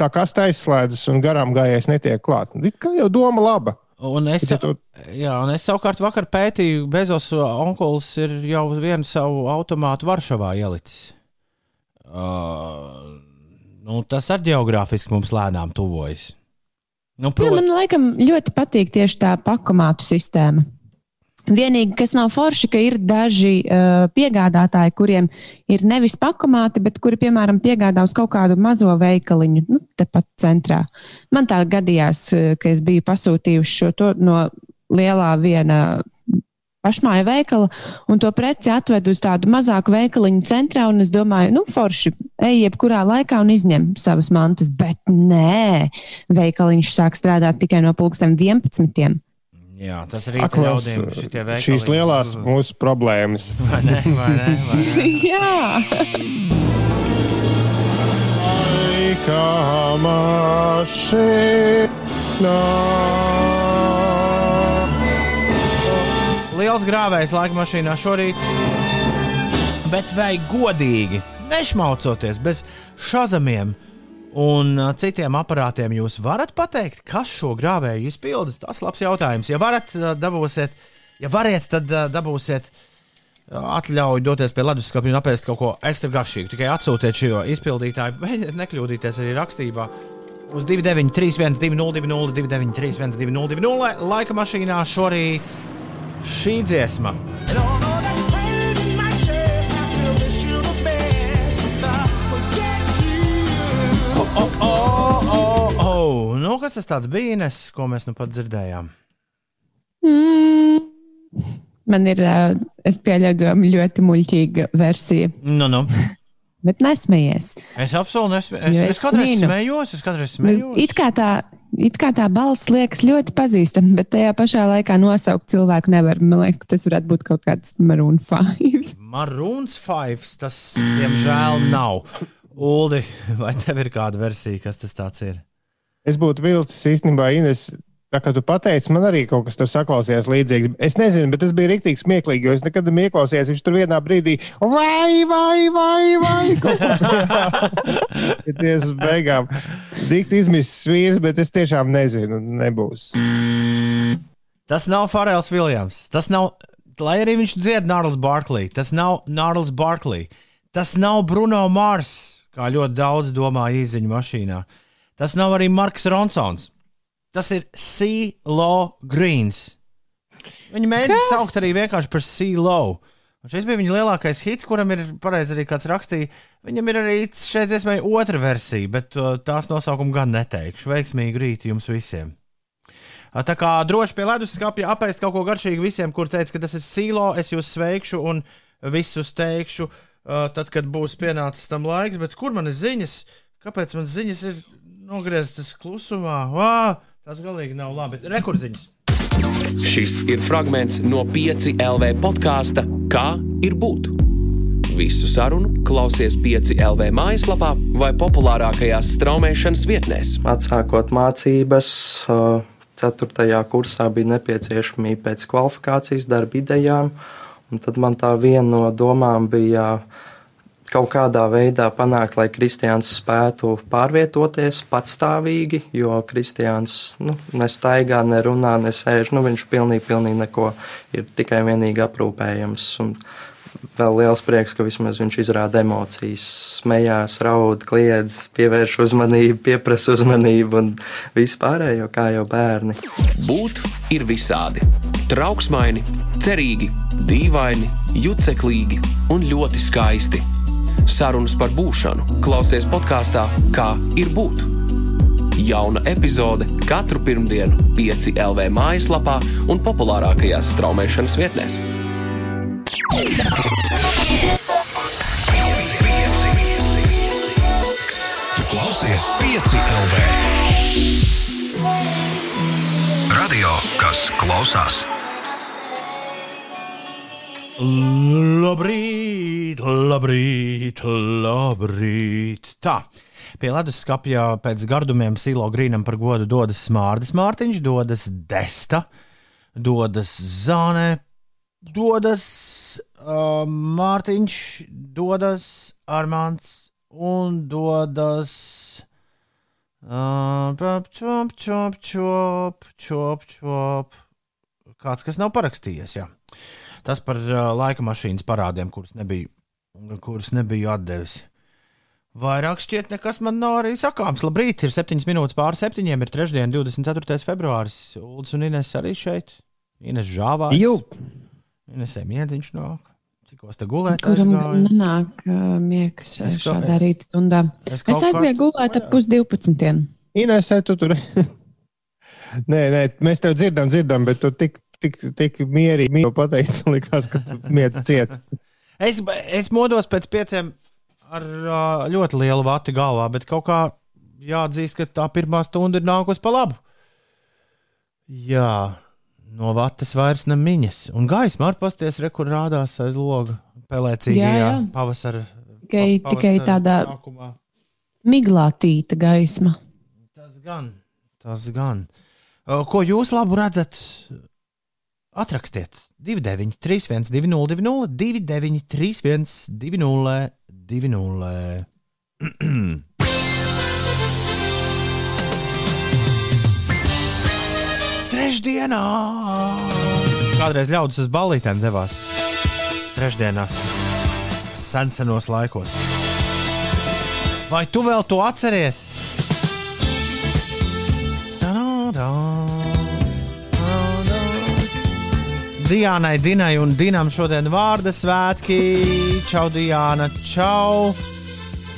tā kā aizslēdzas, un garām gājējais netiek klāt. Kā jau doma laba. Un es, tu... jā, un es savukārt vakar pētīju, Bezos onkulis ir jau vienu savu automātu Varšavā ielicis. Uh, nu, tas arī geogrāfiski mums lēnām tuvojas. Nu, prot... Jā, man laikam ļoti patīk tieši tā pakomātu sistēma. Vienīgi, kas nav forši, ka ir daži uh, piegādātāji, kuriem ir nevis pakomāti, bet kuri, piemēram, piegādā uz kaut kādu mazo veikaliņu, nu, tepat centrā. Man tā gadījās, ka es biju pasūtījusi šo no lielā viena pašmāja veikala, un to preci atved uz tādu mazāku veikaliņu centrā. Es domāju, nu, forši, ej, jebkurā laikā un izņem savas mantas. Bet nē, veikaliņš sāk strādāt tikai no pulksten 11. Jā, tas arī ir veikali. Šīs lielās mūsu problēmas. (laughs) Vai ne? Vai ne? Vai ne? (laughs) Jā. Laika mašīnā. Liels grāvējs laika mašīnā šorīt. Bet vai godīgi, nešmaucoties bez šazamiem un citiem aparātiem, jūs varat pateikt, kas šo grāvēju izpilda? Tas ir labs jautājums. Ja varat, dabūsiet, ja variet, tad dabūsiet atļauju doties pie leduskapja un apēst kaut ko ekstra garšīgu. Tikai atsūtiet šo izpildītāju, mēģiniet nekļūdīties arī rakstībā. Uz 293, 1202, 293, 1202, laika mašīnā šorīt šī dziesma. Oh, oh, oh, oh. Nu, kas tas tāds bija, Ines, ko mēs nu pat dzirdējām? Mm. Man ir, es pieļauju, ļoti muļķīga versija. Nu, nu. Bet nesmējies. Es absolūti nesmējos. Es, es, es kādreiz smējos, es kādreiz smējos. It kā tā it kā tā balss liekas ļoti pazīstama, bet tajā pašā laikā nosaukt cilvēku nevar. Man liekas, ka tas varētu būt kaut kāds Maroon 5. Maroon 5 tas, diemžēl, nav. Uldi, vai tev ir kāda versija, kas tas ir? Es būtu vilcis īstenībā Ines Tā kā tu pateici, man arī kaut kas tur saklausījās līdzīgs. Es nezinu, bet tas bija rīktīgi smieklīgi, jo es nekad neieklausījos. Viņš tur vienā brīdī vai, vai, vai, vai. (laughs) Tiesas beigām dikti izmisis vīrs, bet es tiešām nezinu, nebūs. Tas nav Farēls Viljams. Tas nav, lai arī viņš dzied Nārls Barklī, tas nav Nārls Barklī. Tas nav Bruno Mars, kā ļoti daudz domā īziņu mašīnā. Tas nav arī Marks Ronsons. Tas ir Sea-Low Greens. Viņi mēģina saukt arī vienkārši par Sea-Low. Un šis bija viņa lielākais hits, kuram ir pareizi arī kāds rakstīja. Viņam ir arī šeit dziesmai otra versija, bet uh, tās nosaukumu gan neteikšu. Veiksmīgu rītu jums visiem! Tā kā droši pie leduskapja apēst kaut ko garšīgu visiem, kur teica, ka tas ir sīlo, es jūs sveikšu un visus teikšu. uh, tad, kad būs pienācis tam laiks. Bet kur man ir ziņas? Kāpēc man ziņas ir nogrieztas klusumā? Vā, tas galīgi nav labi. Rekordziņas. Šis ir fragments no 5 LV podkāsta Kā ir būt? Visu sarunu klausies 5 LV mājaslapā vai populārākajās straumēšanas vietnēs. Atsākot mācības, 4. kursā bija nepieciešamība pēc kvalifikācijas darba idejām, un tad man tā viena no domām bija kaut kādā veidā panākt, lai kristiāns spētu pārvietoties patstāvīgi, jo kristiāns nu, nestaigā, nerunā, nesēž. Nu, viņš pilnīgi, pilnīgi neko ir tikai vienīgi aprūpējams. Un vēl liels prieks, ka vismaz viņš izrāda emocijas, smējās, raud, kliedz, pievērš uzmanību, pieprasa uzmanību un vispārējo, kā jau bērni. Būt ir visādi. Trauksmaini, cerīgi, dīvaini, juceklīgi un ļoti skaisti Sarunas par būšanu klausies podkāstā Kā ir būt. Jauna epizode katru pirmdienu, 5 LV mājaslapā un populārākajās straumēšanas vietnēs. Tu klausies 5 LV. Radio, kas klausās. Labrīt, labrīt, labrīt. Tā. Pie leduskapja pēc gardumiem silo grīnam par godu dodas Mārcis Mārtiņš, dodas Desta, dodas Zāne, dodas uh, Mārtiņš, dodas Armāns un dodas. Uh, čop, čop, čop, čop, čop. Kāds, kas nav parakstījies, jā. Tas par uh, laika mašīnas parādiem, kurus nebiju, kurus nebiju atdevis. Vairāk šķiet, nekas man nav arī sakāms. Labrīt, ir 7 minūtes pāri 7. ir trešdiena, 24. februāris. Uldis un Ines arī šeit. Ines žāvās. Jū! Inesē miedziņš nāk. Cikos te gulēt? Kuram nenāk uh, miegs uh, Es kaut- šādā rīta stundā. Es Es aizgāju gulēt ap pus 12. Inesē, tu tur. (laughs) nē, nē, mēs tev dzirdam, dzirdam, bet tu tik, tik, tik mierīgi mīlu pateici, likās, ka tu miec ciet. (laughs) Es, es modos pēc pieciem ar ļoti lielu vati galvā, bet kaut kā jāatzīst, ka tā pirmā stunda ir nākusi pa labu. Jā, no vatas vairs nemiņas. Un gaisma ar pasties rekur rādās aiz loga pelēcīgajā Jā, jā. pavasara. Tikai, pa- tikai tādā sākumā. miglātīta gaisma. Tas gan, tas gan. Ko jūs labu redzat? Atrakstiet 29, 31, 202, 29, 31, 202. Trešdienā! Kādreiz ļaudis uz ballītēm devās. Trešdienās, senos laikos. Vai tu vēl to atceries? Diānai, Dinai un Dinam šodien vārda svētki. Čau, Diana, čau,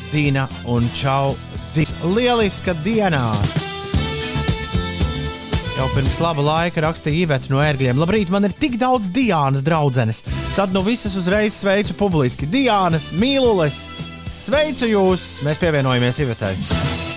Dina un čau. Dis. Lieliska dienā! Jau pirms laba laika rakstīja Iveta no ērgļiem. Labrīt, man ir tik daudz Diānas draudzenes. Tad nu visas uzreiz sveicu publiski. Diānas, mīlules, sveicu jūs! Mēs pievienojamies Ivetai.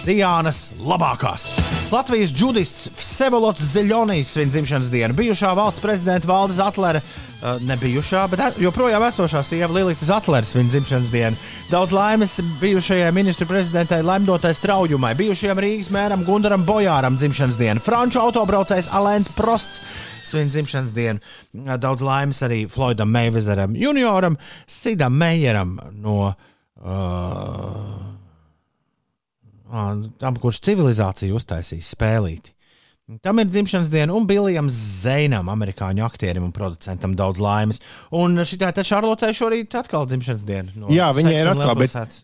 Diānas labākās. Latvijas judists Vsevolots Zeļonijs svin dzimšanas dienu. Bijušā valsts prezidenta Valdes Atlere, uh, nebijušā, bet joprojām esošā sieva Lilita Zatlere svin dzimšanas dienu. Daudz laimes bijušajai ministru prezidentai Lemdotai Straujumai, bijušajam Rīgas mēram Gundaram Bojāram dzimšanas dienu. Franču autobraucējs Alēns Prosts svin dzimšanas dienu. Daudz laimes arī Floydam Meivezeram junioram, Sidam Meijeram no. Uh, tam, kurš civilizāciju uztaisīs spēlīti. Tam ir dzimšanas diena, un Bilijam Zeinam, amerikāņu aktierim un producentam, daudz laimes. Un šī tā Šarlotē šorīt atkal dzimšanas diena. No Jā, viņai ir atkal, bet-.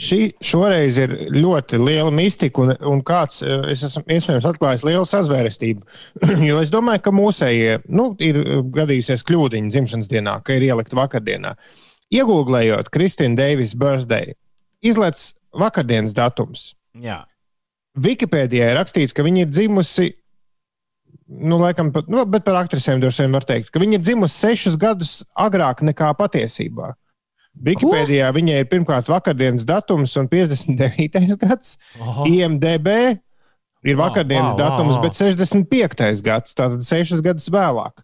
Šī šoreiz ir ļoti liela mistika, un, un kāds es esmu iespējams atklājis lielu sazvērestību. (clears throat) jo es domāju, ka mūsējie nu, ir gadījusies kļūdiņa dzimšanas dienā, ka ir ielikt vakardienā. Iegūglējot Kristīnu Deivis birthday, izlaiž vakardienas datums. Jā, Wikipēdijā ir rakstīts, ka viņa ir dzimusi, nu, laikam, pat, nu, bet par aktrisēm droši vien var teikt, ka viņa ir dzimusi sešus gadus agrāk nekā patiesībā. Wikipēdijā viņai ir pirmkārt vakardienas datums un 59. (laughs) gads. Oho. IMDB ir vakardienas wow, datums, wow. bet 65. gads, tātad 6 gadus vēlāk.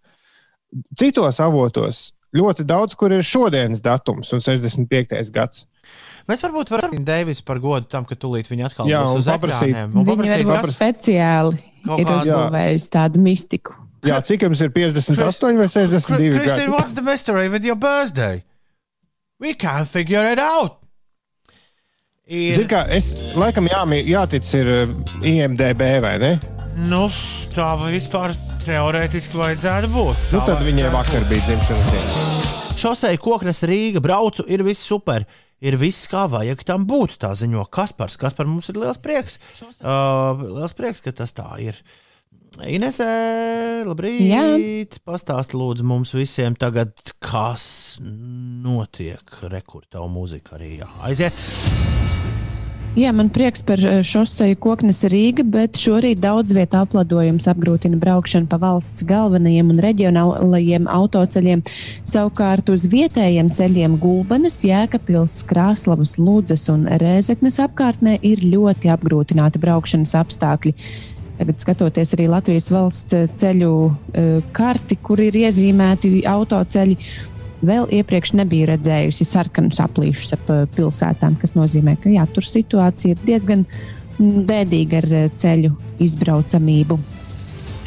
Citos avotos ļoti daudz, kur ir šodienas datums un 65. gads. Mēs varbūt varam Deivis par godu tam, ka tūlīt viņa atkal Jā, būs un uz paprasīt- ekrāniem. Un paprasīt, varbūt kas speciāli Kaut ir uzbūvējusi tādu mistiku. Jā, cik jums ir 58 vai 62 Kristīna, what's the mystery with your birthday? We can't figure it out. Ir, Zini, kā es laikam jāmi, jātic ir uh, IMDB vai ne? nu, tā vispār teorētiski vajadzētu būt. Nu, Tā tad viņai vajadzētu vakar bija dzimšanas diena. Šosei koknes Rīga braucu, ir viss super. Ir viss, kā vajag tam būt. Tā ziņo Kaspars. Kaspar mums ir liels prieks. Uh, liels prieks, ka tas tā ir. Inesē, labrīt. Jā. Pastāsti lūdzu mums visiem tagad, kas notiek. Rekurta mūzika arī jā. aiziet. Jā, man prieks par eh, šoseju koknes Rīga, bet šorīt daudz vietā apladojums apgrūtina braukšanu pa valsts galvenajiem un reģionālajiem autoceļiem. Savukārt uz vietējiem ceļiem Gulbenes, Jēkabils, Krāslavas, Lūdzes un Rēzeknes apkārtnē ir ļoti apgrūtināti braukšanas apstākļi. Tagad skatoties arī Latvijas valsts eh, ceļu eh, karti, kur ir iezīmēti autoceļi, vēl iepriekš nebija redzējusi sarkanus aplīšus ap eh, pilsētām, kas nozīmē, ka jā, tur situācija ir diezgan mm, bēdīga ar eh, ceļu izbraucamību.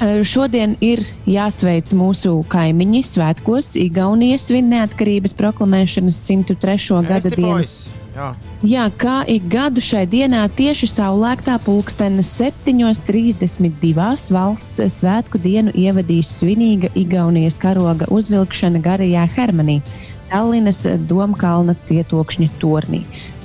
Eh, Šodien ir jāsveic mūsu kaimiņi svētkos. Igaunijas svin neatkarības proklamēšanas 103. gada dienu. Jā. Jā, kā ik gadu šai dienā tieši saulēktā pulkstenes 7.32. valsts svētku dienu ievadīs svinīga Igaunijas karoga uzvilkšana garajā Hermanī, Tallinas Domkalna cietokšņa tornī.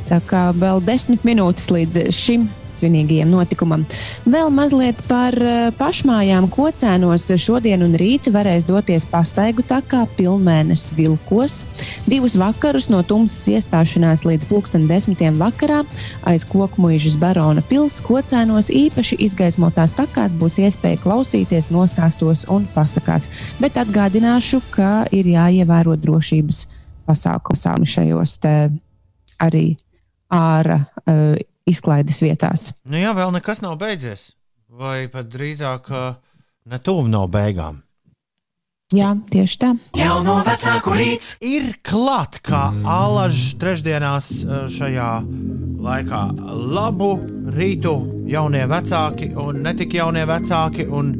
Tā kā vēl desmit minūtes līdz šim svinīgajam notikumam. Vēl mazliet par eh, pašmājām kocēnos. Šodien un rīt varēs doties pastaigu takā pilnmēnes vilkos. Divus vakarus no tumsas iestāšanās līdz pulksten desmitiem vakarā aiz koku mūžas barona pils kocēnos īpaši izgaismotās takās būs iespēja klausīties nostāstos un pasakās. Bet atgādināšu, ka ir jāievēro drošības pasākumi šajos te arī ārā uh, izklaides vietās. Nu, jā, vēl nekas nav beidzies. Vai pat drīzāk, ne tuvu nav beigām. Jā, tieši tā. Jauno vecāku rīts. ir klāt, kā alažs trešdienās eh, šajā laikā. Labu rītu jaunie vecāki, un ne tik jaunie vecāki, un,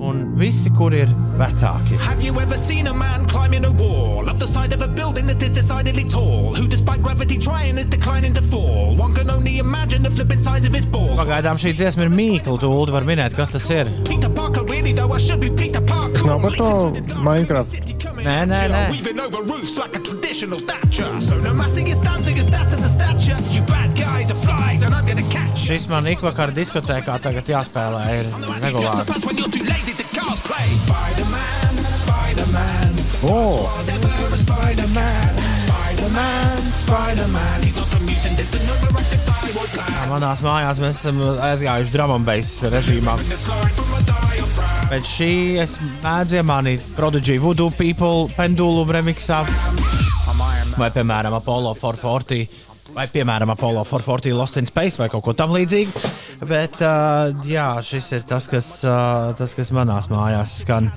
un visi, kur ir vecāki. Have you ever seen a man climbing a wall up the side of a building that is decidedly tall? Who, despite gravity trying, is declining to fall? One can only imagine the flipping size of his balls. Pagaidām šī dziesma ir mīkla. Tu Ulu, var minēt, kas tas ir. Peter Parker, really though, I should be Peter Parker. nav par to Minecraft. Nē, nē, nē. Weaving over roofs like a traditional Thatcher. So no matter your stance or your status as stature, you Šis man ikvakar diskotēkā tagad jāspēlē. Ir regulāri. surprised when you're too lazy to cosplay. Spider-Man, Spider-Man, O, never a Spider-Man. Spider-Man, Spider-Man. He's not a mutant, it's an overactive thyroid gland. Manās mājās mēs esam aizgājuši drāmas režīmā. Pēc šī es mēdzu iemānīt Prodigy Voodoo People pendulum remixā. Vai, piemēram, Apollo 440. Vai, piemēram, Apollo 440 Lost in Space vai kaut ko tamlīdzīgu. Bet, uh, jā, šis ir tas kas, uh, tas, kas manās mājās skan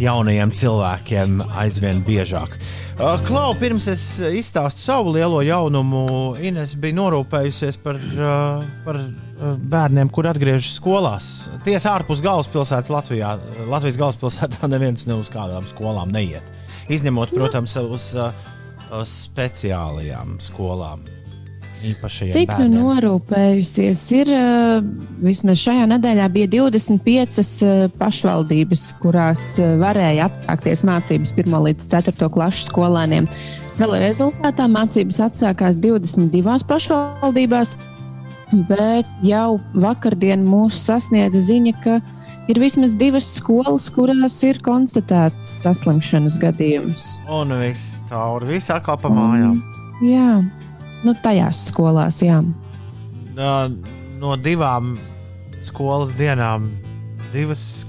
jaunajiem cilvēkiem aizvien biežāk. Uh, Klau, pirms es izstāstu savu lielo jaunumu, Ines bija norūpējusies par, uh, par bērniem, kur atgriežas skolās. Tiesa ārpus galvaspilsētas Latvijā. Latvijas galvaspilsētā neviens ne uz kādām skolām neiet. Izņemot, protams, uz, uz speciālajām skolām. Cik nu bērniem. norūpējusies ir, eh, vismaz šajā nedēļā bija 25 eh, pašvaldības, kurās eh, varēja atsākties mācības 1 līdz 4 klašu skolēniem. Gala rezultātā mācības atsākās 22 pašvaldībās, bet jau vakardien mūs sasniedza ziņa, ka ir vismaz divas skolas, kurās ir konstatēts saslimšanas gadījums. Un viss cauri, viss atkal pa mājām. Jā, nu tajās skolās, jā. No divām skolas dienām, divas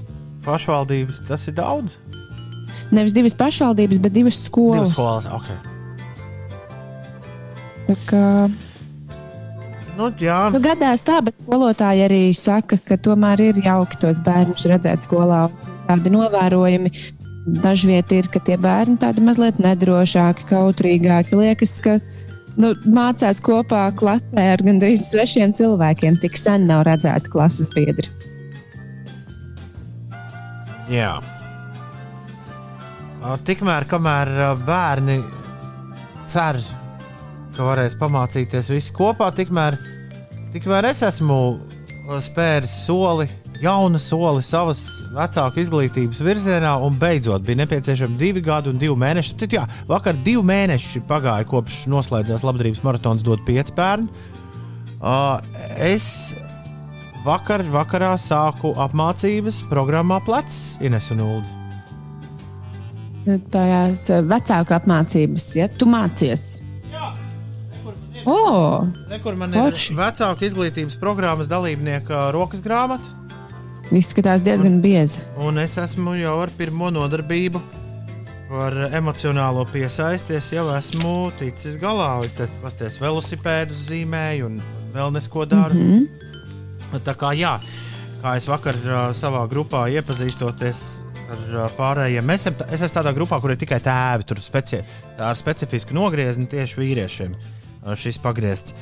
pašvaldības, tas ir daudz. Nevis divas pašvaldības, bet divas skolas. Divas skolas, ok. Tā kā, Nu, jā, nu, gadās tā, bet skolotāji arī saka, ka tomēr ir jauki tos bērnus redzēt skolā. Tādi novērojumi dažviet ir, ka tie bērni tādi mazliet nedrošāki, kautrīgāki. Liekas, ka nu, mācās kopā klasē ar gandrīz svešiem cilvēkiem. Tik sen nav redzēti klases biedri. jā. Tikmēr, kamēr bērni cer, ka varēs pamācīties visi kopā, tikmēr, tikmēr es esmu spēris soli, jaunu soli savas vecāku izglītības virzienā, un beidzot bija nepieciešami divi gadi un divi mēneši. Citu, jā, vakar divi mēneši pagāja kopš noslēdzās labdarības maratons dot pieci bērni. Ā, Es vakar, vakarā sāku apmācības programmā Plecs, Ines un Ulu. Tajās eh, vecāku apmācības, ja tu mācies. O, Nekur man ir Forši. vecāku izglītības programmas dalībnieka rokas grāmata, izskatās diezgan biezi. un es esmu jau ar pirmo nodarbību par emocionālo piesaisties. Jau esmu ticis galā. Es te pasties velosipēdus zīmēju un vēl nesko daru. Mm. -hmm. Tā kā jā, kā es vakar uh, savā grupā iepazīstoties. Ar pārējiem. Mēs esam, es esmu tādā grupā, kur ir tikai tēvi. Tur speci, tā ar specifisku nogriezni tieši vīriešiem. Šis pagriezts.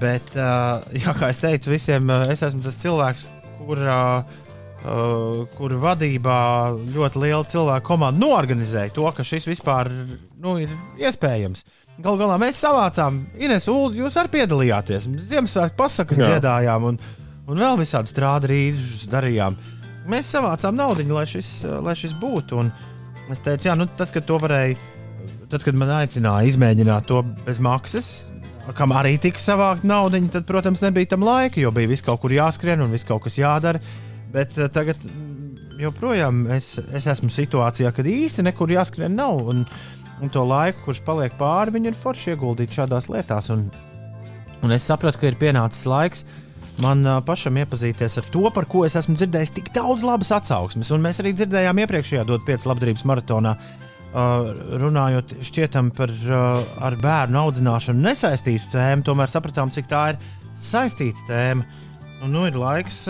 Bet, (laughs) jā, kā jau teicu, visiem es esmu tas cilvēks, kur, uh, uh, kur vadībā ļoti liela cilvēku komanda norganizēja to, ka šis vispār nu, ir iespējams. Galu galā mēs savācām, Ines, Ulu, jūs arī piedalījāties. Ziemassvētku pasakas Jā. dziedājām un, un vēl visādi strādu rītus darījām. Mēs savācām naudu, lai, šis, lai šis būtu. Un es teicu, jā, nu, tad, kad to varēja, tad, kad man aicināja izmēģināt to bez maksas, kam arī tika savākt naudu, tad, protams, nebija tam laika, jo bija viss kaut kur jāskrien un viss kaut kas jādara. Bet uh, tagad mm, joprojām es, es esmu situācijā, kad īsti nekur jāskrien nav. Un, un to laiku, kurš paliek pāri, viņi ir forši ieguldīti šādās lietās. Un, un es sapratu, ka ir pienācis laiks man uh, pašam iepazīties ar to, par ko es esmu dzirdējis tik daudz labas atsauksmes. Un mēs arī dzirdējām iepriekšējā dot pieci labdarības maratonā. Uh, runājot šķietam par ar bērnu audzināšanu nesaistītu tēmu, tomēr sapratām, cik tā ir saistīta tēma. Un, nu, ir laiks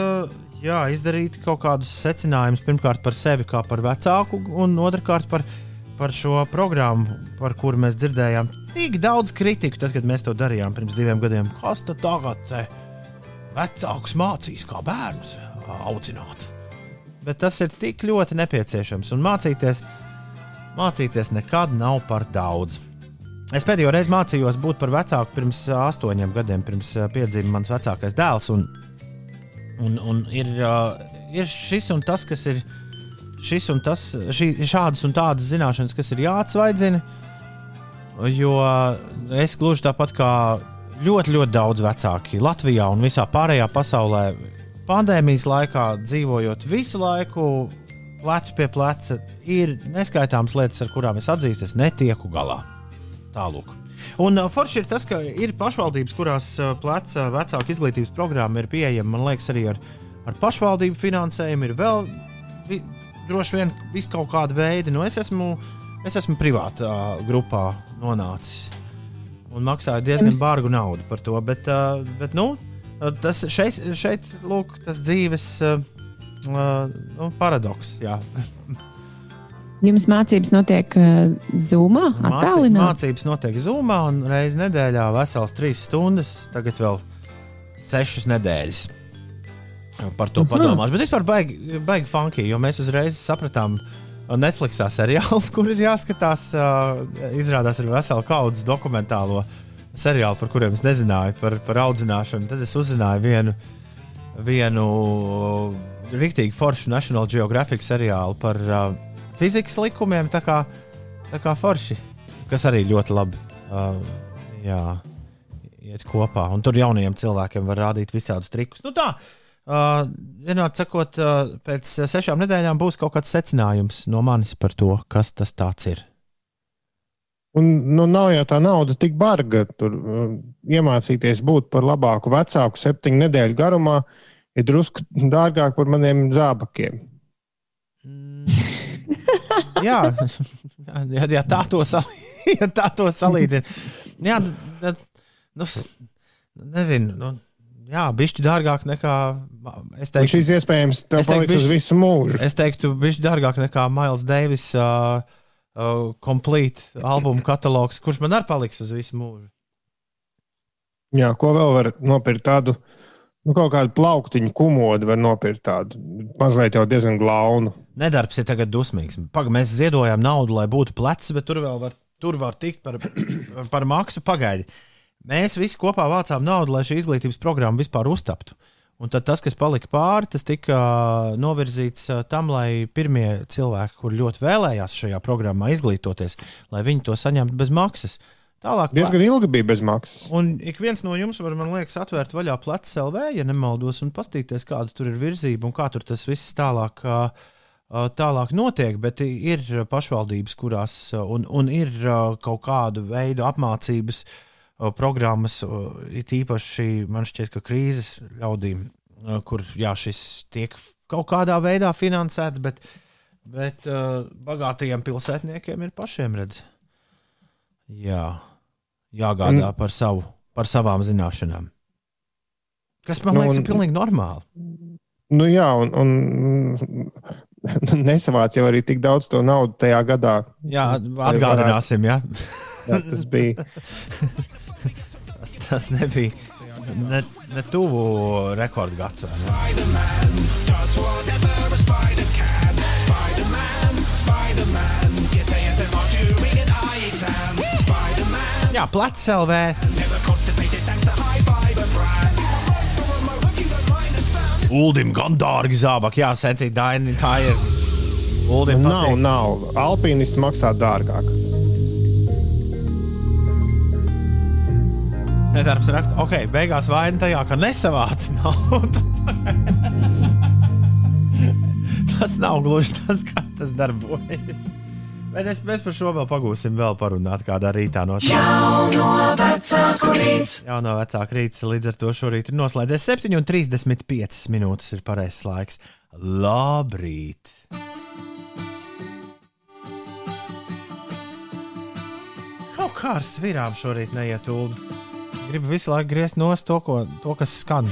jā, izdarīt kaut kādus secinājumus pirmkārt par sevi, kā par vecāku, un otrkārt par, par šo programmu, par kuru mēs dzirdējām tik daudz kritiku, tad, kad mēs to darījām pirms diviem gadiem. Kas tad tagad te vecāks mācīs, kā bērnus audzināt? Bet tas ir tik ļoti nepieciešams, un mācīties, mācīties nekad nav par daudz. Es pēdējo reizi mācījos būt par vecāku pirms astoņiem gadiem, pirms piedzima mans vecākais dēls. Un, un, un ir, ir šis un tas, kas ir šis un tas, šī, šādas un tādas zināšanas, kas ir jāatsvaidzina. Jo es gluži tāpat kā ļoti, ļoti daudz vecāki Latvijā un visā pārējā pasaulē, pandēmijas laikā dzīvojot visu laiku plecu pie pleca, ir neskaitāmas lietas, ar kurām es atzīstu, es netieku galā. Tālāk. Un uh, forši ir tas, ka ir pašvaldības, kurās uh, pleca vecāku izglītības programma ir pieejama, man liekas, arī ar, ar pašvaldību finansējumu. Ir vēl vi, droši vien kaut kāda veida. Nu, es esmu, es esmu privātā grupā nonācis un maksāju diezgan Jums- dārgu naudu par to. Bet, uh, bet nu, tas šeit, šeit lūk, tas dzīves uh, uh, nu, paradoks. Jums mācības notiek uh, Zoomā, attālināti. mācības notiek Zoomā un reizē nedēļā vesels trīs stundas, tagad vēl sešas nedēļas. Par to Mhm. padomāšu. Bet vispār baigi, baigi funky, jo mēs uzreiz sapratām, Netflixā seriāls, (laughs) kur ir jāskatās. ā, Izrādās ir vesela kaudze dokumentālo seriālu, par kuriem es nezināju, par, par audzināšanu. Tad es uzzināju vienu, vienu rīktīgi foršu National Geographic seriālu par uh, fizikas likumiem. Tā kā, tā kā forši, kas arī ļoti labi uh, jā, iet kopā. Un tur jauniem cilvēkiem var rādīt visādus trikus. Nu tā, uh, vienādi sakot, uh, pēc sešām nedēļām būs kaut kāds secinājums no manis par to, kas tas ir. Un, nu, nav jau tā nauda tik barga. Tur uh, iemācīties būt par labāku vecāku septiņu nedēļu garumā ir drusku dārgāk par maniem zābakiem. Jā, (laughs) ja, ja tā to, sali, (laughs) ja tā to salīdzina. Jā, tad, Nu, nezinu, nu, jā, bišķi dārgāk nekā. Es teiktu, šīs iespējams tev paliks uz bišķi- visu mūžu. es teiktu bišķi dārgāk nekā Mails Deivis uh, uh, complete albumu katalogs, kurš man arī paliks uz visu mūžu. Jā, ko vēl var nopirkt tādu, nu, kaut kādu plauktiņu kumodu var nopirkt tādu, mazliet jau diezgan glaunu. Nedarbs ir tagad dusmīgs. Paga, mēs ziedojām naudu, lai būtu plecs, bet tur vēl var, tur var tikt par, par, maksu. Pagaidi. Mēs visi kopā vācām naudu, lai šī izglītības programma vispār uztaptu. Un tad tas, kas palika pāri, tas tika novirzīts ā, tam, lai pirmie cilvēki, kur ļoti vēlējās šajā programmā izglītoties, lai viņi to saņemtu bez maksas. Tālāk, Diezgan ilgi bija bez maksas. Un ik viens no jums var, man liekas, atvērt vaļā plecs LV, ja nemaldos, un paskatīties, kāda tur ir virzība un kā tur tas viss tālāk, tālāk notiek. Bet ir pašvaldības, kurās un, un ir kaut kāda veida apmācības programmas, it īpaši man šķiet, ka krīzes ļaudīm, kur jā, šis tiek kaut kādā veidā finansēts, bet, bet ā, bagātajiem pilsētniekiem ir pašiem redzēt. Jā, jāgādā par, savu, par savām zināšanām. Kas man Nu, liekas, un- ir pilnīgi normāli. Nu, jā, un, un nesavāc jau arī tik daudz to naudu tajā gadā. Jā, atgādināsim, ja (laughs) Jā, tas bija. tas, tas nebija ne, ne tuvu rekordgads. Jā, plecs LV. Uldim gan dārgi zābaki, jā, secīgi daini, tā ir. Uldim Nav, patīk. nav. Alpīnisti maksā dārgāk. Nedarbs raksta, ok, beigās vaina tajā, ka nesavāc naudu. (laughs) tas nav gluži tas, kā tas darbojas. Bet es, mēs par šo vēl pagūsim, vēl parunāt kādā rītā no tā. Jauno vecāku rīts. Jā, no vecāka rīta līdz ar to šorīt ir noslēdzies 7,35 minūtes. Ir pareizais laiks. Labrīt! Kaut kā ar svirām šorīt neiet ūdeni. Gribu visu laiku griezt nost to, ko, to kas skan.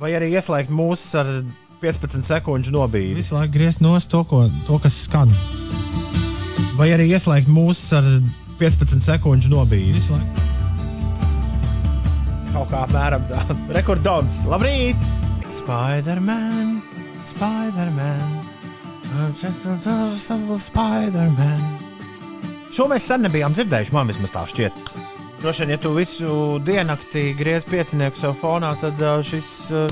Vai arī ieslēgt mūsu ar 15 sekundžu nobīdi. Visu laiku griezt nost to, ko, to kas skan. Vai arī ieslēgt mūsu ar 15 sekundžu nobīdi. Visu laiku. Kaut kā apmēram tā. (laughs) Rekordons. Labrīt! Spider-Man, Spider-Man. Spider-Man. Šo mēs sen nebijām dzirdējuši, man vismaz tā šķiet. Droši vien, ja tu visu diennakti griez piecinieku sev fonā, tad ā, šis uh,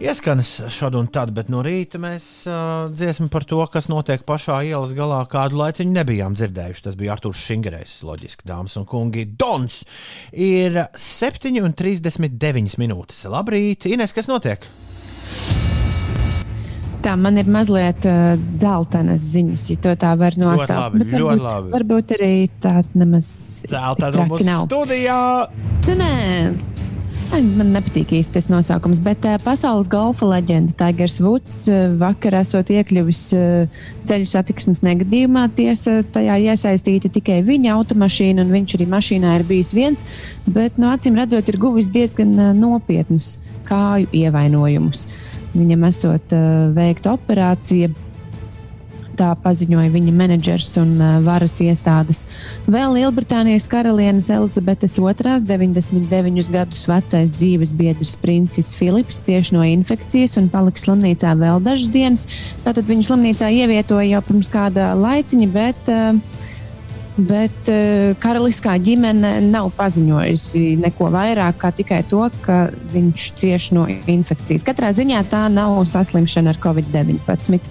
ieskanas šādu un tādu, bet no rīta mēs uh, dziesmu par to, kas notiek pašā ielas galā, kādu laiciņu nebijām dzirdējuši. Tas bija Arthurs Šingerējs, loģiski, dāmas un kungi. Dons ir 7,39 minūtes. Labrīt, Ines, kas notiek? Tā man ir mazliet uh, dzeltenas ziņas, ja tā var nosaukt. labi, Bet ļoti varbūt, labi. varbūt arī tāda nemaz Zelta tik no traki mūsu nav. studijā. Nē, nē. Man nepatīk īsti tas nosaukums, bet uh, pasaules golfa leģenda Tigers Woods uh, vakar esot iekļuvis uh, ceļu satiksmes negadījumā. Tiesa, tajā iesaistīta tikai viņa automašīna, un viņš arī mašīnā ir bijis viens, bet no acīm redzot, ir guvis diezgan nopietnus kāju ievainojumus. Viņam esot veikta operācija. Tā paziņoja viņa menedžers un uh, varas iestādes. Vēl Lielbritānijas karalienes Elizabetes II, 99 gadus vecais dzīves biedrs princis Filips, cieši no infekcijas un palika slimnīcā vēl dažas dienas. Tātad viņu slimnīcā ievietoja jau pirms kāda laiciņa, bet, uh, bet uh, karaliskā ģimene nav paziņojusi neko vairāk kā tikai to, ka viņš cieši no infekcijas. Katrā ziņā tā nav saslimšana ar covid-19.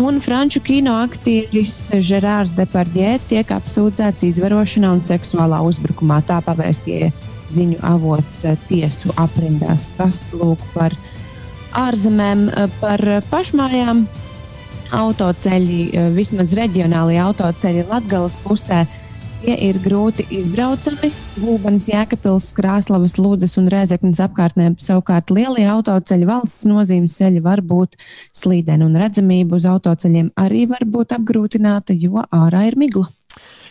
Un franču kino aktieris Gerārs Depardie tiek apsūdzēts izvarošanā un seksuālā uzbrukumā. Tā pavēstīja ziņu avots eh, tiesu aprindās. Tas lūk par ārzemēm, eh, par pašmājām. Autoceļi, eh, vismaz reģionālie autoceļi Latvijas pusē, tie ir grūti izbraucami. Gulbenes, Jēkabils, Krāslavas, Lūdzes un Rēzeknas apkārtnē savukārt lielie autoceļi, valsts nozīmes ceļi var būt slīdeni un redzamība uz autoceļiem arī var būt apgrūtināta, jo ārā ir migla.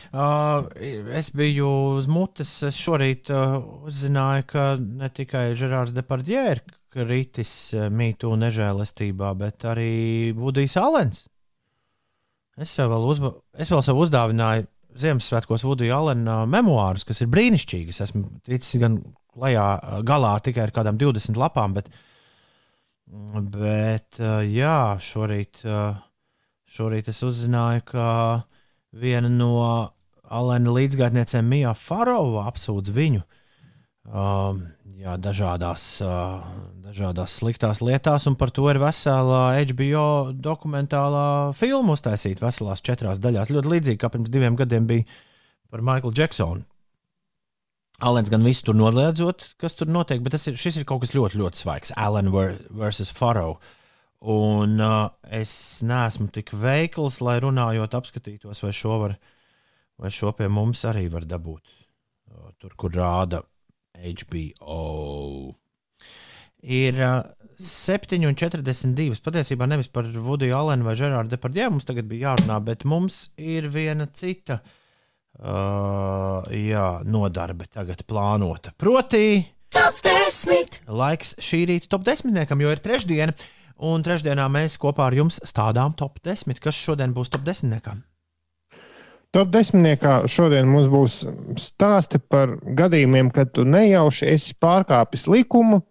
Uh, es biju uz mutes. Es šorīt uh, uzzināju, ka ne tikai Žerārs Depardjē ir kritis uh, mītū nežēlastībā, bet arī Vudijs Alens. Es, vēl, uzba, es vēl sev uzdāvināju Ziemassvētkos Vudiju Alena memoārus, kas ir brīnišķīgi. Es esmu ticis gan klajā uh, galā tikai ar kādām 20 lapām, bet, bet uh, jā, šorīt, šorīt es uzzināju, ka viena no Alena līdzgaitniecēm Mija Farova apsūdz viņu um, jā, dažādās, uh, dažādās sliktās lietās, un par to ir vesela HBO dokumentālā filma uztaisīta veselās četrās daļās. Ļoti līdzīgi kā pirms diviem gadiem bija par Maiklu Džeksonu. Alens gan visu tur noliedzot, kas tur notiek, bet ir, šis ir kaut kas ļoti, ļoti svaigs. Allen versus Faro. Un uh, es neesmu tik veikls, lai runājot, apskatītos, vai šo var uh, vai šo pie mums arī var dabūt. Tur, kur rāda HBO. Ir uh, 7,42. Patiesībā nevis par Vudiju Alenu vai Žerāru Depardē mums tagad bija jārunā, bet mums ir viena cita uh, jā, nodarbe tagad plānota. Proti, Top 10! Laiks šī rīta top 10, jo ir trešdiena, un trešdienā mēs kopā ar jums stādām top 10. Kas šodien būs top 10? Nekam? Top desmitniekā šodien mums būs stāsti par gadījumiem, kad tu nejauši esi pārkāpis likumu,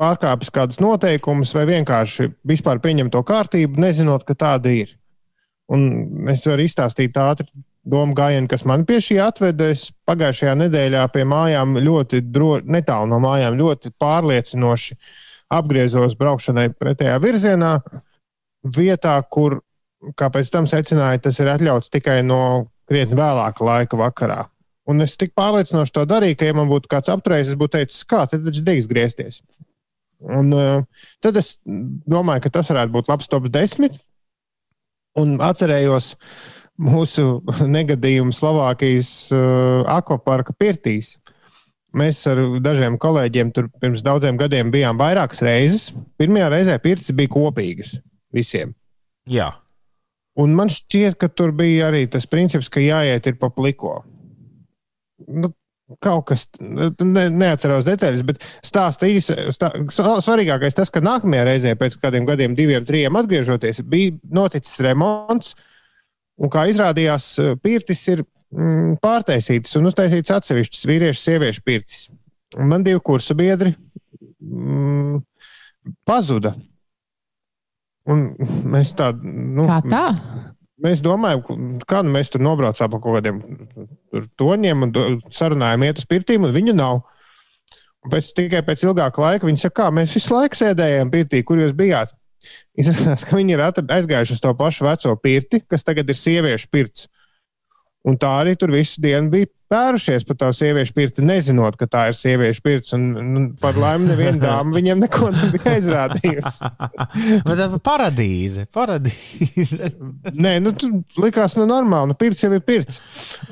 pārkāpis kādus noteikumus vai vienkārši vispār pieņem to kārtību, nezinot, ka tāda ir. Un es varu izstāstīt ātri domu gājienu, kas man pie šī atveda. Es pagājušajā nedēļā pie mājām ļoti dro, netālu no mājām, ļoti pārliecinoši apgriezos braukšanai pretējā virzienā, vietā, kur kā pēc tam secināja, tas ir atļauts tikai no krietni vēlāka laika vakarā. Un es tik pārliecinoši to darīju, ka, ja man būtu kāds apturējis, es būtu teicis, kā tad taču drīkst griezties. Un, uh, tad es domāju, ka tas varētu būt labs top 10. Un atcerējos mūsu (laughs) negadījumu Slovākijas uh, akvaparka pirtīs. Mēs ar dažiem kolēģiem tur pirms daudziem gadiem bijām vairākas reizes. Pirmajā reizē pirts bija kopīgas visiem. Jā. Un man šķiet, ka tur bija arī tas princips, ka jāiet ir pa pliko. Nu, kaut kas, ne, neatceros detaļas, bet stāsta īsi. Stā, svarīgākais tas, ka nākamajā reizē, pēc kādiem gadiem, diviem, trim atgriežoties, bija noticis remonts. Un kā izrādījās, pirtis ir mm, pārtaisītas un uztaisītas atsevišķas vīriešu, sieviešu pirtis. Man divi kursa biedri mm, pazuda Un mēs tādu. Nu, Kā tā? Mēs domājam, kā nu mēs tur nobraucām pa kaut kādiem toņiem un sarunājām, iet uz pirtīm, un viņa nav. Un pēc, tikai pēc ilgāka laika viņi saka, kā mēs visu laiku sēdējām pirtī, kur jūs bijāt. Izrādās, ka viņi ir aizgājuši uz to pašu veco pirti, kas tagad ir sieviešu pirts. Un tā arī tur visu dienu bija pērušies par to sieviešu pirti, nezinot, ka tā ir sieviešu pirts. Un, un par laimi, neviena dāma viņam neko nebija aizrādījusi. (laughs) Bet tā ir paradīze. paradīze. (laughs) Nē, nu, likās, nu, normāli. Nu, pirts jau ir pirts.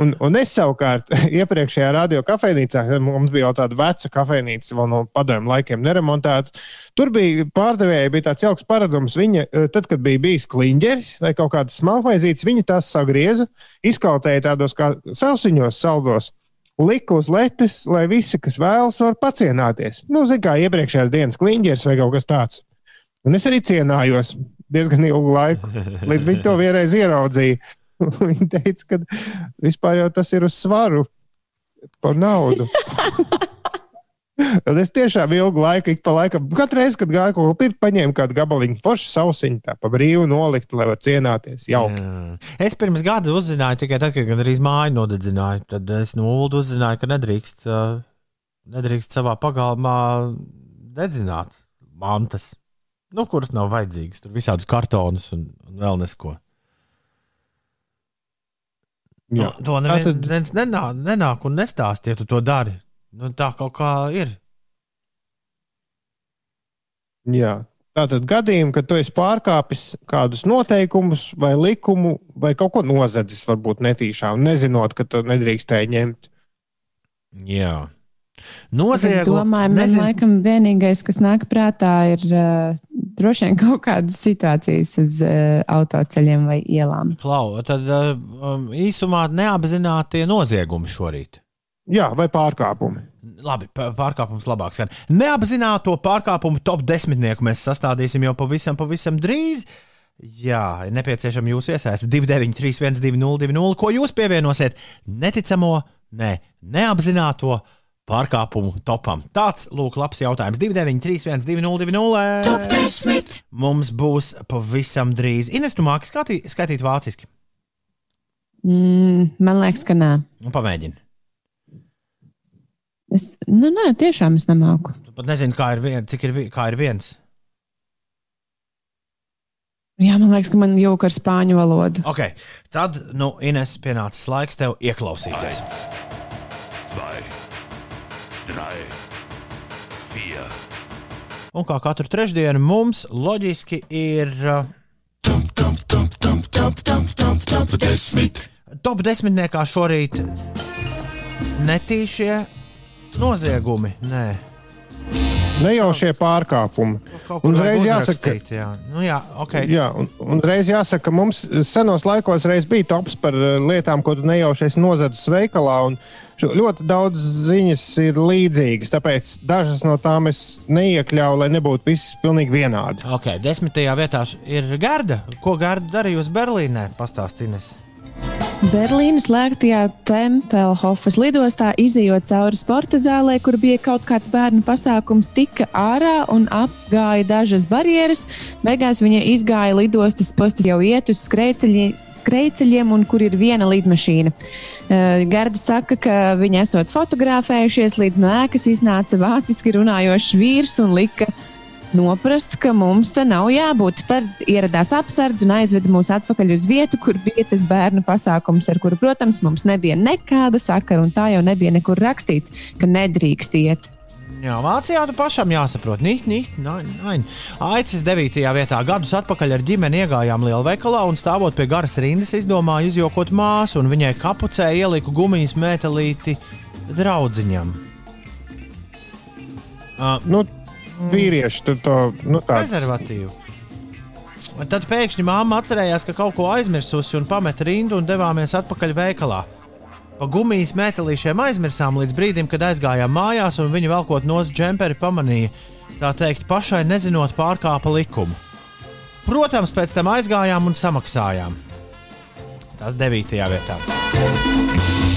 Un, un es savukārt (laughs) iepriekšējā radio kafejnīcā, mums bija jau tāda veca kafejnīca, vēl no padomju laikiem neremontēta. Tur bija pārdevēja, bija tāds jauks paradums. Viņa, tad, kad bija bijis kliņģeris vai kaut kādas smalkmaizītes, viņa tās sagrieza, izkautēja tādos kā sausiņos, saldos, lika uz letes, lai visi, kas vēlas, var pacienāties. Nu, zināmā kā iepriekšējās dienas kliņģeris vai kaut kas tāds. Un es arī cienājos diezgan ilgu laiku, līdz viņi to vienreiz ieraudzīja. (laughs) Viņi teica, ka vispār jau tas ir uz svaru par naudu. (laughs) Un es tiešām ilgu laiku, ik pa laikam, katru reizi, kad gāju kaut ko pirkt, paņēmu kādu gabaliņu foršu sausiņu, tā pa brīvu nolikt, lai varētu cienāties. Jauki. Jā. Es pirms gada uzzināju, tikai tad, kad gandrīz māju nodedzināju, tad es no Ulu uzzināju, ka nedrīkst, nedrīkst savā pagalmā dedzināt mantas, nu, kuras nav vajadzīgas. Tur visādus kartonus un, un vēl nesko. Nu, Jā. to neviens Tātad- tad... nenāk, nenāk un nestāst, ja tu to dari. Nu, tā kaut kā ir. Jā. Tātad gadījumi, kad tu esi pārkāpis kādus noteikumus vai likumu, vai kaut ko nozadzis, varbūt netīšām, nezinot, ka tu nedrīkstēji ņemt. Jā. Es Noziegums. domāju, man laikam vienīgais, kas nāk prātā, ir uh, droši vien kaut kādas situācijas uz uh, autoceļiem vai ielām. Klau, tad uh, um, īsumā neapzinātie noziegumi šorīt. Jā, vai pārkāpumi. Labi, pārkāpums labāk skan. Neapzināto pārkāpumu top desmitnieku mēs sastādīsim jau pavisam, pavisam drīz. Jā, ir nepieciešama jūsu iesaiste 293, 1202, ko jūs pievienosiet neticamo, ne, neapzināto pārkāpumu topam. Tāds, lūk, labs jautājums. 293, 1202. Top 10. Mums būs pavisam drīz. Ines, tu māki skatīt, skaitīt vāciski. Mm, man liekas, ka nē. Nu, pamēģini. Es, nu, nē, tiešām es nemāku. Tu pat nezini, kā ir, vien, cik ir, kā ir viens. Jā, man liekas, ka man jūka ar spāņu valodu. Okay. Tad, nu, Ines, pienācis laiks tev ieklausīties. 2, 3, 4. Un kā katru trešdienu mums loģiski ir uh, Top, top, top, top, top, top, top, top 10. top desmitniekā šorīt netīšie noziegumi. Nē, Ne jau šie pārkāpumi. kaut kur Uzreiz jāsaka, uzrakstīt, Jā, nu, jā okay. Jā, un, un reiz jāsaka, ka mums senos laikos reiz bija tops par eh, lietām, ko tu nejauši esi nozadzis veikalā. un šo- Ļoti daudz ziņas ir līdzīgas, tāpēc dažas no tām es neiekļauju, lai nebūtu viss pilnīgi vienādi. Okay, desmitajā vietā ir Garda. Ko Garda darījusi Berlīnē? Pastāstīnes. Berlīnas slēgtajā Tempelhofas lidostā izējot cauri sporta zālē, kur bija kaut kāds bērnu pasākums, tika ārā un apgāja dažas barjeras. Beigās viņa izgāja lidostas postus jau iet uz skrejceļiem. Skrejceļiem, un kur ir viena lidmašīna. Uh, Garda saka, ka viņi esot fotografējušies, līdz no ēkas iznāca vāciski runājošs vīrs un lika noprast, ka mums te nav jābūt. Tad ieradās apsardz un aizveda mūs atpakaļ uz vietu, kur bija tas bērnu pasākums, ar kuru, protams, mums nebija nekāda sakara, un tā jau nebija nekur rakstīts, ka nedrīkst iet. Jā, Vācijā tu pašam jāsaprot, nīt, nīt, nain, nain. Aicis 9. vietā gadus atpakaļ ar ģimeni iegājām lielveikalā un stāvot pie garas rindas izdomāju izjokot māsu un viņai kapucē ieliku gumijas metālīti draudziņam. Uh, Nu, vīrieši tur to nu, tāds Prezervatīvu. Un Tad pēkšņi māma atcerējās, ka kaut ko aizmirsusi un pameta rindu un devāmies atpakaļ veikalā. Pa gumijas metālīšiem aizmirsām līdz brīdim, kad aizgājām mājās, un viņa velkot nos džemperi pamanīja, tā teikt, pašai nezinot pārkāpa likumu. Protams, pēc tam aizgājām un samaksājām. Tas 9. vietā.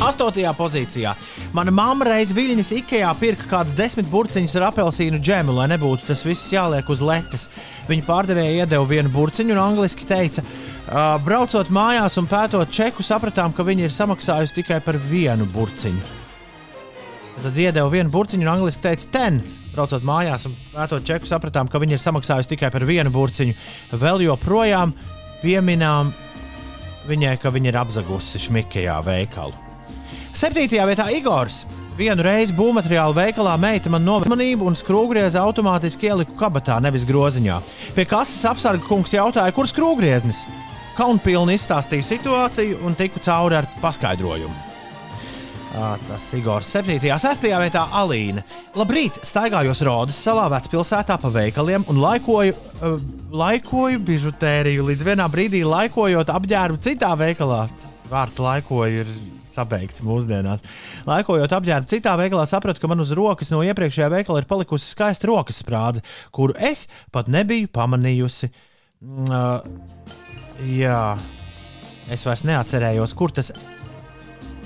8. pozīcijā. Mana mamma reiz Viļņas Ikejā pirka kādas desmit burciņas ar apelsīnu džemu, lai nebūtu tas viss jāliek uz letes. Viņa pārdevēja iedeva vienu burciņu un angliski teica, braucot mājās un pētot čeku, sapratām, ka viņa ir samaksājusi tikai par vienu burciņu. Tad iedeva vienu burciņu un angliski teica, ten. Braucot mājās un pētot čeku, sapratām, ka viņa ir samaksājusi tikai par vienu burciņu. Vēl joprojām pieminām viņai, ka viņa ir apzagusi Šmikajā veikalu. Septītajā vietā Igors. Vienu reizi būvmateriālu veikalā meita man novērsa uzmanību un skrūvgriezi automātiski ieliku kabatā, nevis groziņā. Pie kases apsarga kungs jautāja, kur skrūvgrieznis. Kaunpilni izstāstīja situāciju un tiku cauri ar paskaidrojumu. Tas Igors 7. 6. vietā Alīna. Labrīt, staigājos Rodas salā, vecpilsētā pa veikaliem un laikoju, uh, laikoju bižutēriju. Līdz vienā brīdī laikojot apģērbu citā veikalā. Vārds laikoju ir sabeigts mūsdienās. Laikojot apģērbu citā veikalā, sapratu, ka man uz rokas no iepriekšējā veikala ir palikusi skaista rokas sprādze, kuru es pat nebiju pamanījusi. Ā, jā, es vairs neatcerējos, kur tas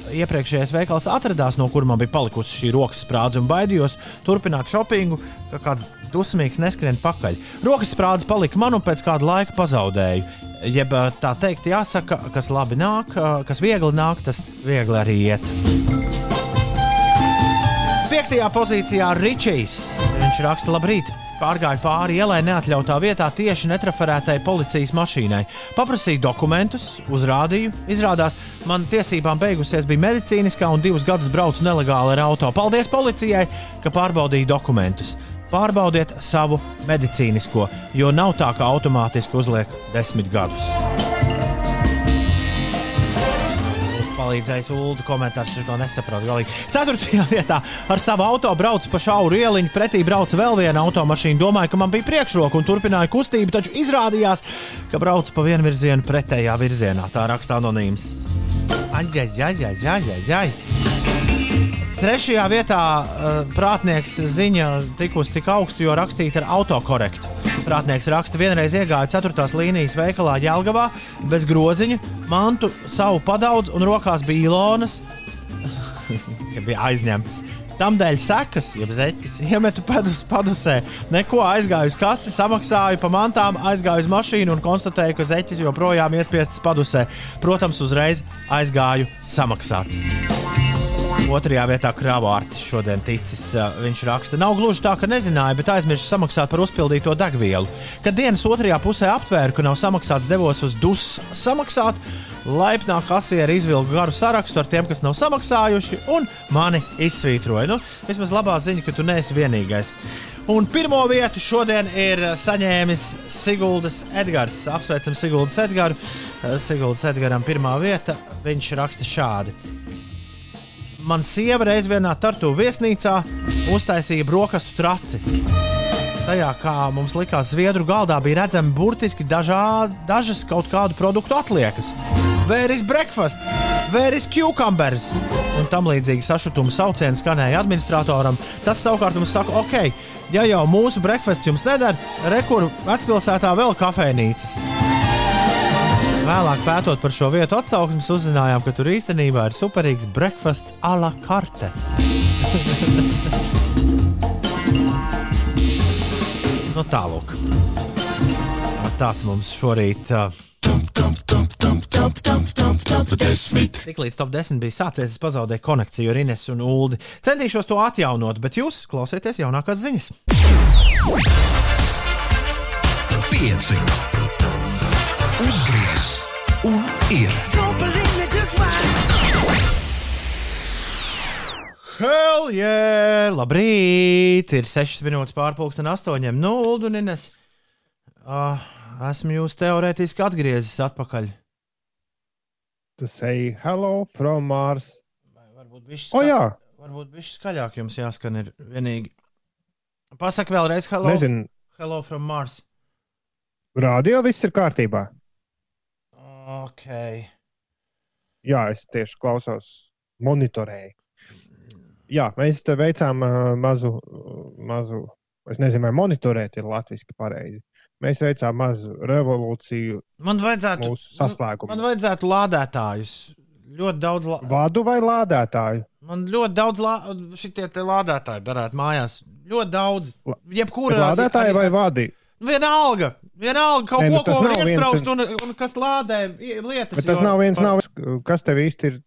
iepriekšējais veikals atradās, no kur man bija palikusi šī rokas sprādze, un baidījos turpināt shoppingu, ka kāds dusmīgs neskrien pakaļ. Rokas sprādze palika man un pēc kāda laika pazaudēju. Jeb tā teikt, jāsaka, kas labi nāk, kas viegli nāk, tas viegli arī iet. Piektajā pozīcijā Ričijs. Viņš raksta, labrīt! Pārgāju pāri ielai neatļautā vietā tieši netraferētai policijas mašīnai. Paprasīju dokumentus, uzrādīju. Izrādās, man tiesībām beigusies bija medicīniskā un divus gadus braucu nelegāli ar auto. Paldies policijai, ka pārbaudīja dokumentus. Pārbaudiet savu medicīnisko, jo nav tā, ka automātiski uzliek desmit gadus. nepalīdzējis Ulu komentārs, viņš to nesaprot. Galīgi. Ceturtajā vietā ar savu auto braucu pa šauru ieliņu, pretī brauca vēl viena automašīna. Domāju, ka man bija priekšroka un turpināja kustību, taču izrādījās, ka braucu pa vienu virzienu pretējā virzienā. Tā raksta anonīms. Ai, ai, ai, ai, ai, ai. Trešajā vietā uh, prātnieks ziņa tikusi tik augstu, jo rakstīta ar autokorektu. Prātnieks raksta, vienreiz iegāja 4. līnijas veikalā Jālgavā bez groziņa, mantu savu padaudz un rokās bija ilonas, (laughs) ja bija aizņemtas. Tamdēļ sekas, jeb zeķis, (laughs) iemetu pedus padusē. Neko aizgāju uz kasi, samaksāju par mantām, aizgāju uz mašīnu un konstatēju, ka zeķis joprojām iespiests padusē. Protams, uzreiz aizgāju samaksāt. Otrajā vietā krāvārtis šodien ticis. Viņš raksta, nav gluži tā, ka nezināja, bet aizmirsu samaksāt par uzpildīto degvielu. Kad dienas otrajā pusē aptvēru, ka nav samaksāts, devos uz dus samaksāt. Laipnā kasiere izvilka garu sarakstu ar tiem, kas nav samaksājuši, un mani izsvītroja. Nu, vismaz labā ziņa, ka tu neesi vienīgais. Un pirmo vietu šodien ir saņēmis Siguldas Edgars. Apsveicam Siguldas Edgars. Siguldas Edgaram pirmā vieta. Viņš raksta šādi. Man sieva reiz vienā tartu viesnīcā uztaisīja brokastu traci. Tajā, kā mums likās, zviedru galdā bija redzami burtiski dažā, dažas kaut kādu produktu atliekas. Vēris breakfast, vēris cucumbers un tam līdzīgi sašutuma saucieni skanēja administratoram. Tas savukārt mums saka, ok, ja jau mūsu breakfasts jums nedara, rekur vecpilsētā vēl kafejnīcas. Vēlāk, pētot par šo vietu atsauksmes, uzzinājām, ka tur īstenībā ir superīgs breakfasts a la carte. (laughs) nu, tālāk. Tāds mums šorīt. Uh, Tik līdz top 10 bija sācies, es pazaudēju konekciju ar Ines un Ulu. Centīšos to atjaunot, bet jūs klausieties jaunākās ziņas. Pieci. Uzgriez un ir. Hell, yeah! Labrīt! Ir 6 minūtes pārpusdien, 8. Nu, Uldunines. Uh, esmu jūs teorētiski atgriezis atpakaļ. Tu say hello from Mars. Vai varbūt viņš O, jā, Varbūt viņš skaļāk jums jāskan ir vienīgi. Pasaka vēlreiz hello. nezinu, Hello from Mars. rādio viss ir kārtībā. Ok. Jā, es tieši klausos, monitorēju. Jā, mēs te veicām uh, mazu, uh, mazu, es nezinu, vai monitorēt ir latviešu pareizi. Mēs veicām mazu revolūciju Man vajadzētu, saslēgumā. man vajadzētu lādētājus. Ļoti daudz, la... Vadu vai lādētāju? man ļoti daudz lā... šitie lādētāji darētu mājās. Ļoti daudz. Jebkura Bet Lādētāji vai vadi? Vienalga. Vienalga kaut Nē, nu ko, ko var iesprāst un, un kas lādē lietas. Bet tas jo- nav viens, par- nav, kas tev īsti ir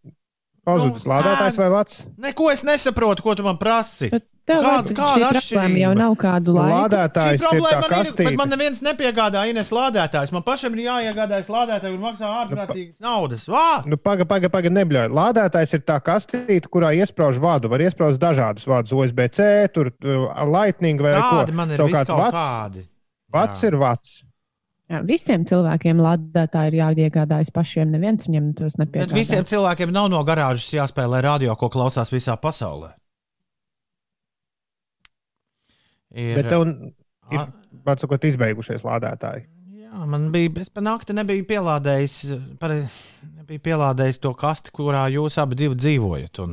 pazudis. Nu, Lādētājs vai vats? Neko es nesaprotu, ko tu man prasi. Bet tev Kāda- kāda atšķirība? jau nav kādu laiku. Šī Lādētājs ir tā problēma man ir, bet kastīte. man neviens nepiegādā Ines lādētājs. Man pašam ir jāiegādājas lādētāji un maksā ārprātīgas naudas. Vā! Nu, paga, paga, paga, nebļauj. Lādētājs ir tā kastīte, kurā iesprāž vadu. Var iesprāst dažādus vadus, USB-C, tur uh, Lightning vai ko. Tādi man ir Savukārt viskaut vats, kādi. Vats Jā. ir vats. Jā, visiem cilvēkiem lādētāji ir jāiegādājas pašiem. Neviens viņiem tos Bet nepiegādājas. visiem cilvēkiem nav no garāžas jāspēlē radio, ko klausās visā pasaulē. Ir, Bet tev ir, man sakot, izbeigušies lādētāji. Jā, man bija, es pa nakti nebiju pielādējis, pare, nebiju pielādējis to kasti, kurā jūs abi divi dzīvojat. Un,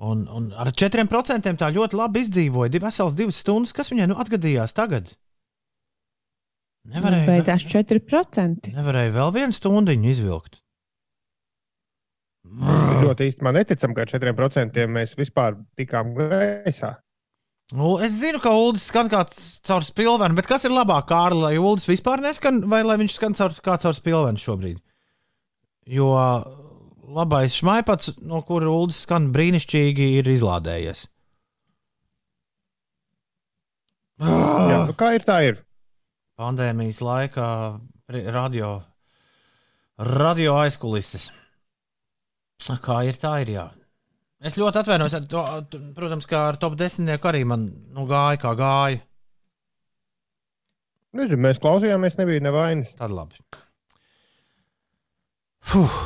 un, un ar 4% tā ļoti labi izdzīvoja. Vesels divas stundas, kas viņai nu atgadījās tagad? Nevarēja, Beidzās 4%. nevarēja vēl vienu stundu izvilkt. Ļoti īsti man neticam, ka ar 4% mēs vispār tikām gaisā. Nu, es zinu, ka Ulas skan kā caur spilvenu, bet kas ir labāk, Kārli, lai Ulas vispār neskan, vai lai viņš skan caur, kā caur spilvenu šobrīd? Jo labais šmaipats, no kura Ulas skan brīnišķīgi, ir izlādējies. Jā, nu, kā ir, tā ir. Pandēmijas laikā radio, radio aizkulises. Kā ir, tā ir. Jā. Es ļoti atvainojos. to- Protams, kā ar top 10 arī man nu, gāja, kā gāja. Nezinu, mēs klausījāmies, nebija nevainas. Tad labi. Fuh.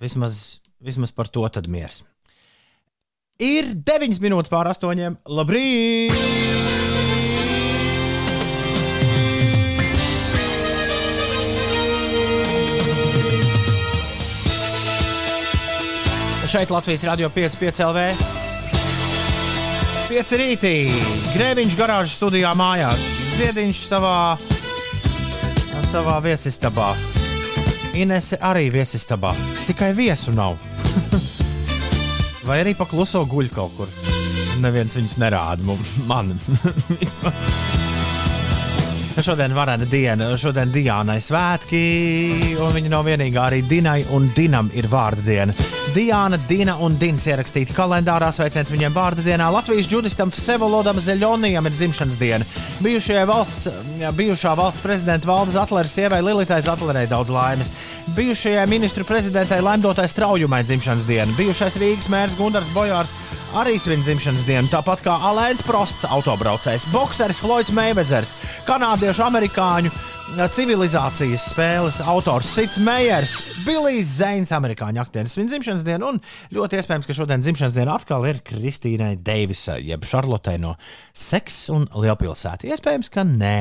Vismaz, vismaz par to tad miers. Ir 9 minūtes pār 8. Labrīt! Šeit Latvijas radio 5,5 LV. 5 rītī. Grēviņš garāžas studijā mājās. Ziediņš savā, savā viesistabā. Inese arī viesistabā. Tikai viesu nav. (laughs) Vai arī pakluso guļ kaut kur. Neviens viņus nerāda mums, man. (laughs) Vismaz. Šodien ir varena diena, šodien Dienai svētki, un viņa nav vienīgā. Arī Dinai un Dinam ir vārda diena. Diana, Dina un Dins ierakstīti kalendārā. Sveiciens viņiem vārda dienā. Latvijas džudistam Sevolodam Zeļonijam ir dzimšanas diena. Bijušajai valsts, bijušā valsts prezidenta Valdes Atleres sievai Lilitai Zatlerei daudz laimes. Bijušajai ministru prezidentai Lemdotai Straujumai dzimšanas diena. Bijušais Rīgas mērs Gunārs Bojārs arī svin dzimšanas dienu, tāpat kā Alēns Prosts, autobraucējs, bokseris Floyds Meivezers, kanādiešu amerikāņu civilizācijas spēles autors Sits Meijers, Bilijs Zeins, amerikāņu aktieris. Viņa dzimšanas diena, un ļoti iespējams, ka šodien dzimšanas diena atkal ir Kristīnai Deivisai, jeb Šarlotei no Seks un Lielpilsēta. Iespējams, ka nē.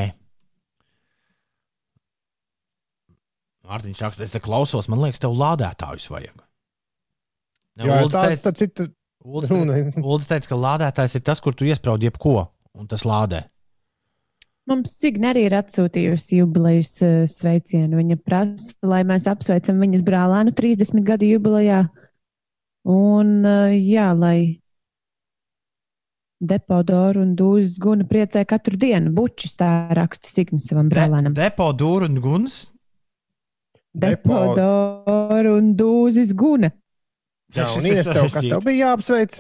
Mārtiņš raksta, es te klausos, man liekas, tev lādētājus vajag. Ne, Jā, Uldis tā teica- ir cita. Uldis Nu, te- ne. Uldis teica, ka lādētājs ir tas, kur tu iespraudi jebko, un tas lādē. Mums Signe arī ir atsūtījusi jubilejas eh, sveicienu. Viņa prasa, lai mēs apsveicam viņas brālēnu 30 gadu jubilejā. Un, eh, jā, lai depodoru un dūzes guna priecē katru dienu. Bučus tā raksta Signe savam brālēnam. Depo dūru un guns. Depo- Depodoru un dūzes guna. Jā, un Ines, tev, kas tev bija jāapsveic?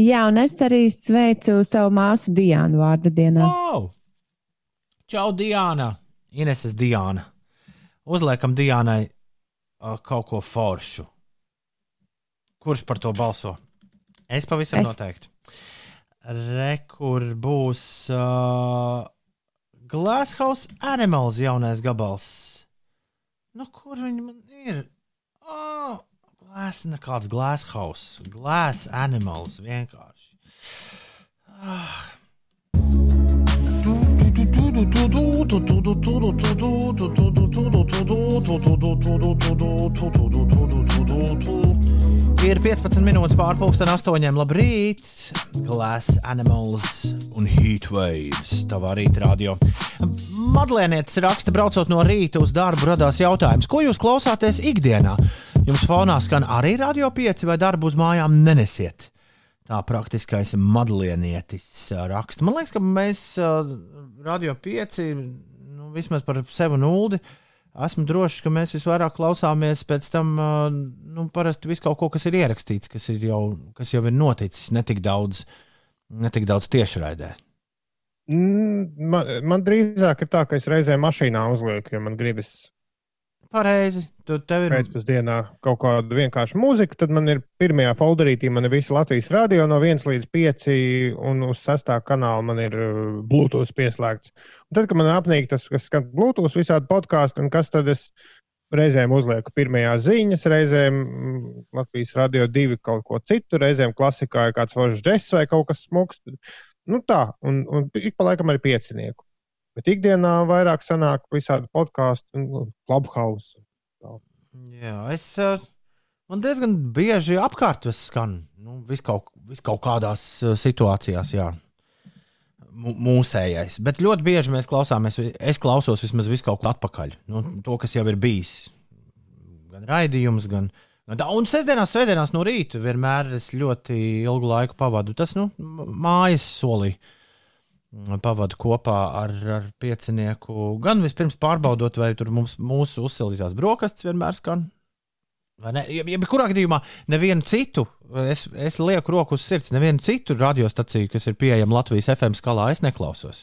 Jā, un es arī sveicu savu māsu Diānu vārda dienā. Oh! Čau, Diana! Ineses Diana. Uzliekam Dianai uh, kaut ko foršu. Kurš par to balso? Es pavisam Es. noteikti. Re, kur būs uh, Glasshouse Animals jaunais gabals. Nu, kur viņi man ir? Oh, glass, nekāds Glasshouse. Glass Animals vienkārši. Ah. Ir 15 minūtes pārpusdien, 8. Labrīt! Glass Animals un Heatwaves. Tavā rīta radio. Madlēnietis raksta, braucot no rīta uz darbu, radās jautājums, ko jūs klausāties ikdienā? Jums fonā skan arī radio 5 vai darbu uz mājām nenesiet? Tā praktiskais madlienietis raksta. Man liekas, ka mēs radio 5, nu, vismaz par sevi un Uldi, esmu drošs, ka mēs visvairāk klausāmies pēc tam, nu, parasti visu kaut ko, kas ir ierakstīts, kas, ir jau, kas jau ir noticis, ne tik daudz, ne tik daudz tiešraidē. Mm, Man, man drīzāk ir tā, ka es reizē mašīnā uzlieku, ja man gribas Pareizi, tu tev ir. pēcpusdienā kaut kādu vienkāršu mūziku, tad man ir pirmajā folderītī, man ir visi Latvijas radio no 1 līdz 5, un uz 6. kanāla man ir uh, Bluetooth pieslēgts. Un tad, kad man apnīk tas, kas skan Bluetooth, visādi podkāstu, un kas tad es reizēm uzlieku pirmajā ziņas, reizēm mm, Latvijas radio 2 kaut ko citu, reizēm klasikā ir kāds foršs džeks vai kaut kas smuks. Nu tā, un, un ik pa laikam arī piecinieku. Bet ikdienā vairāk sanāk visādi podkāstu un clubhouse. Jā, es. ā, Man diezgan bieži apkārt skan. Nu, vis kaut, vis kaut kādās ā, situācijās, jā. Mū- Mūsējais. Bet ļoti bieži mēs klausāmies, es klausos vismaz visu kaut ko atpakaļ. Nu, to, kas jau ir bijis. Gan raidījums, gan. Un sestdienās, svētdienās no rīta vienmēr es ļoti ilgu laiku pavadu. Tas nu, mājas solī pavadu kopā ar, ar piecinieku. Gan vispirms pārbaudot, vai tur mums, mūsu uzsildītās brokastis vienmēr skan. Ne? Ja, jebkurā gadījumā, nevienu citu, es, es lieku roku uz sirds, nevienu citu radiostaciju, kas ir pieejama Latvijas FM skalā, es neklausos.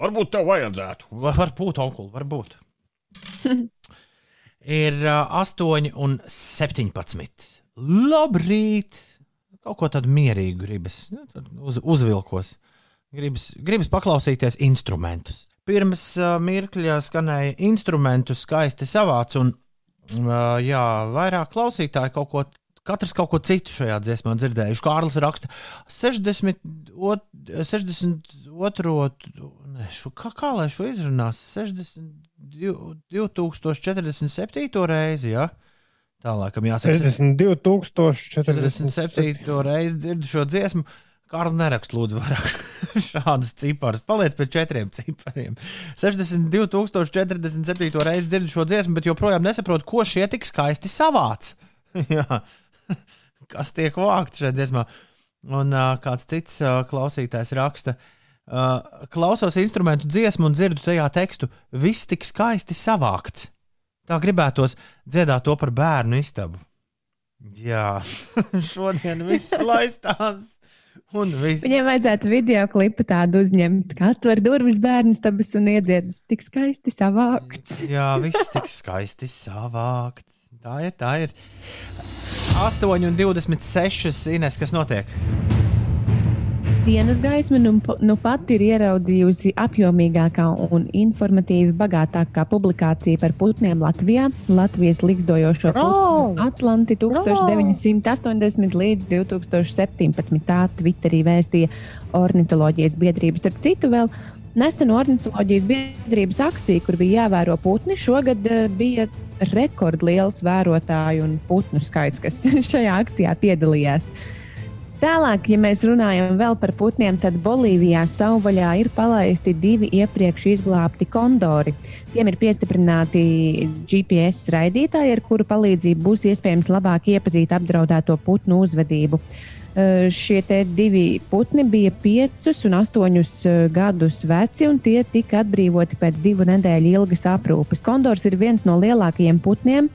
Varbūt tev vajadzētu. Va- Varbūt, onkuli, varbūt. (laughs) ir uh, 8 un 17. Labrīt! Kaut ko tādu mierīgu gribas, nu, uz, uzvilkos. Gribas, gribas paklausīties instrumentus. Pirms uh, mirkļa skanēja instrumentu skaisti savāds, un Uh, jā, vairāk klausītāji kaut ko. Katrs kaut ko citu šajā dziesmā dzirdējuši. Kārlis raksta 60, ot, 62. Ne, šo, kā, kā lai šo izrunās? 62, 2047. reizi, jā. Tā laikam jāsaka. 62,047. 47. reizi dzirdu šo dziesmu. Kārlis nerakst, lūdzu, vairāk (laughs) šādus ciparus. Paliec pie četriem cipariem. 62,047. reizi dzirdu šo dziesmu, bet joprojām nesaprotu, ko šie tik skaisti savāc. (laughs) Kas tiek vākts šajā dziesmā? Un uh, kāds cits uh, klausītājs raksta, uh, klausos instrumentu dziesmu un dzirdu tajā tekstu, viss tik skaisti savākts. Tā gribētos dziedāt to par bērnu istabu. Jā, (laughs) šodien viss laistās. Viņiem vajadzētu video klipu tādu uzņemt, kā atver durvis bērnu stabas un iedziedas tik skaisti savākts. (laughs) Jā, viss tik skaisti savākts. Tā ir, tā ir. 8,26 Ines, kas notiek? Dienas gaisma nu, nu pat ir ieraudzījusi apjomīgākā un informatīvi bagātākā publikācija par putniem Latvijā. Latvijas likstojošo Atlanti 1980 līdz 2017. Tā Twitterī vēstīja ornitoloģijas biedrības. Starp citu, vēl nesen ornitoloģijas biedrības akcija, kur bija jāvēro putni, šogad eh, bija rekordliels vērotāju un putnu skaits, kas (laughs) šajā akcijā piedalījās. Tālāk, ja mēs runājam vēl par putniem, tad Bolīvijā savvaļā ir palaisti divi iepriekš izglābti kondori. Tiem ir piestiprināti GPS raidītāji, ar kuru palīdzību būs iespējams labāk iepazīt apdraudēto putnu uzvedību. Uh, šie divi putni bija piecus un astoņus uh, gadus veci, un tie tika atbrīvoti pēc divu nedēļu ilgas aprūpes. Kondors ir viens no lielākajiem putniem,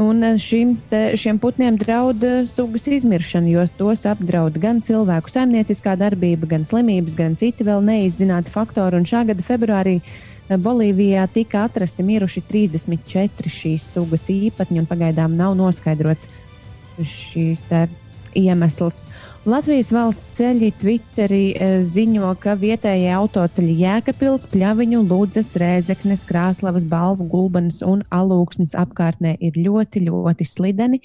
un uh, šim, te, šiem putniem draud sugas izmiršana, jo tos apdraud gan cilvēku saimnieciskā darbība, gan slimības, gan citi vēl neizzināti faktori. Un šā gada februārī Bolīvijā tika atrasti miruši 34 šīs sugas īpatņi, un pagaidām nav noskaidrots šīs iemesls. Latvijas valsts ceļi Twitterī ziņo, ka vietējie autoceļi Jēkabils, Pļaviņu, Lūdzes, Rēzeknes, Krāslavas, Balvu, Gulbanas un Alūksnes apkārtnē ir ļoti, ļoti slideni.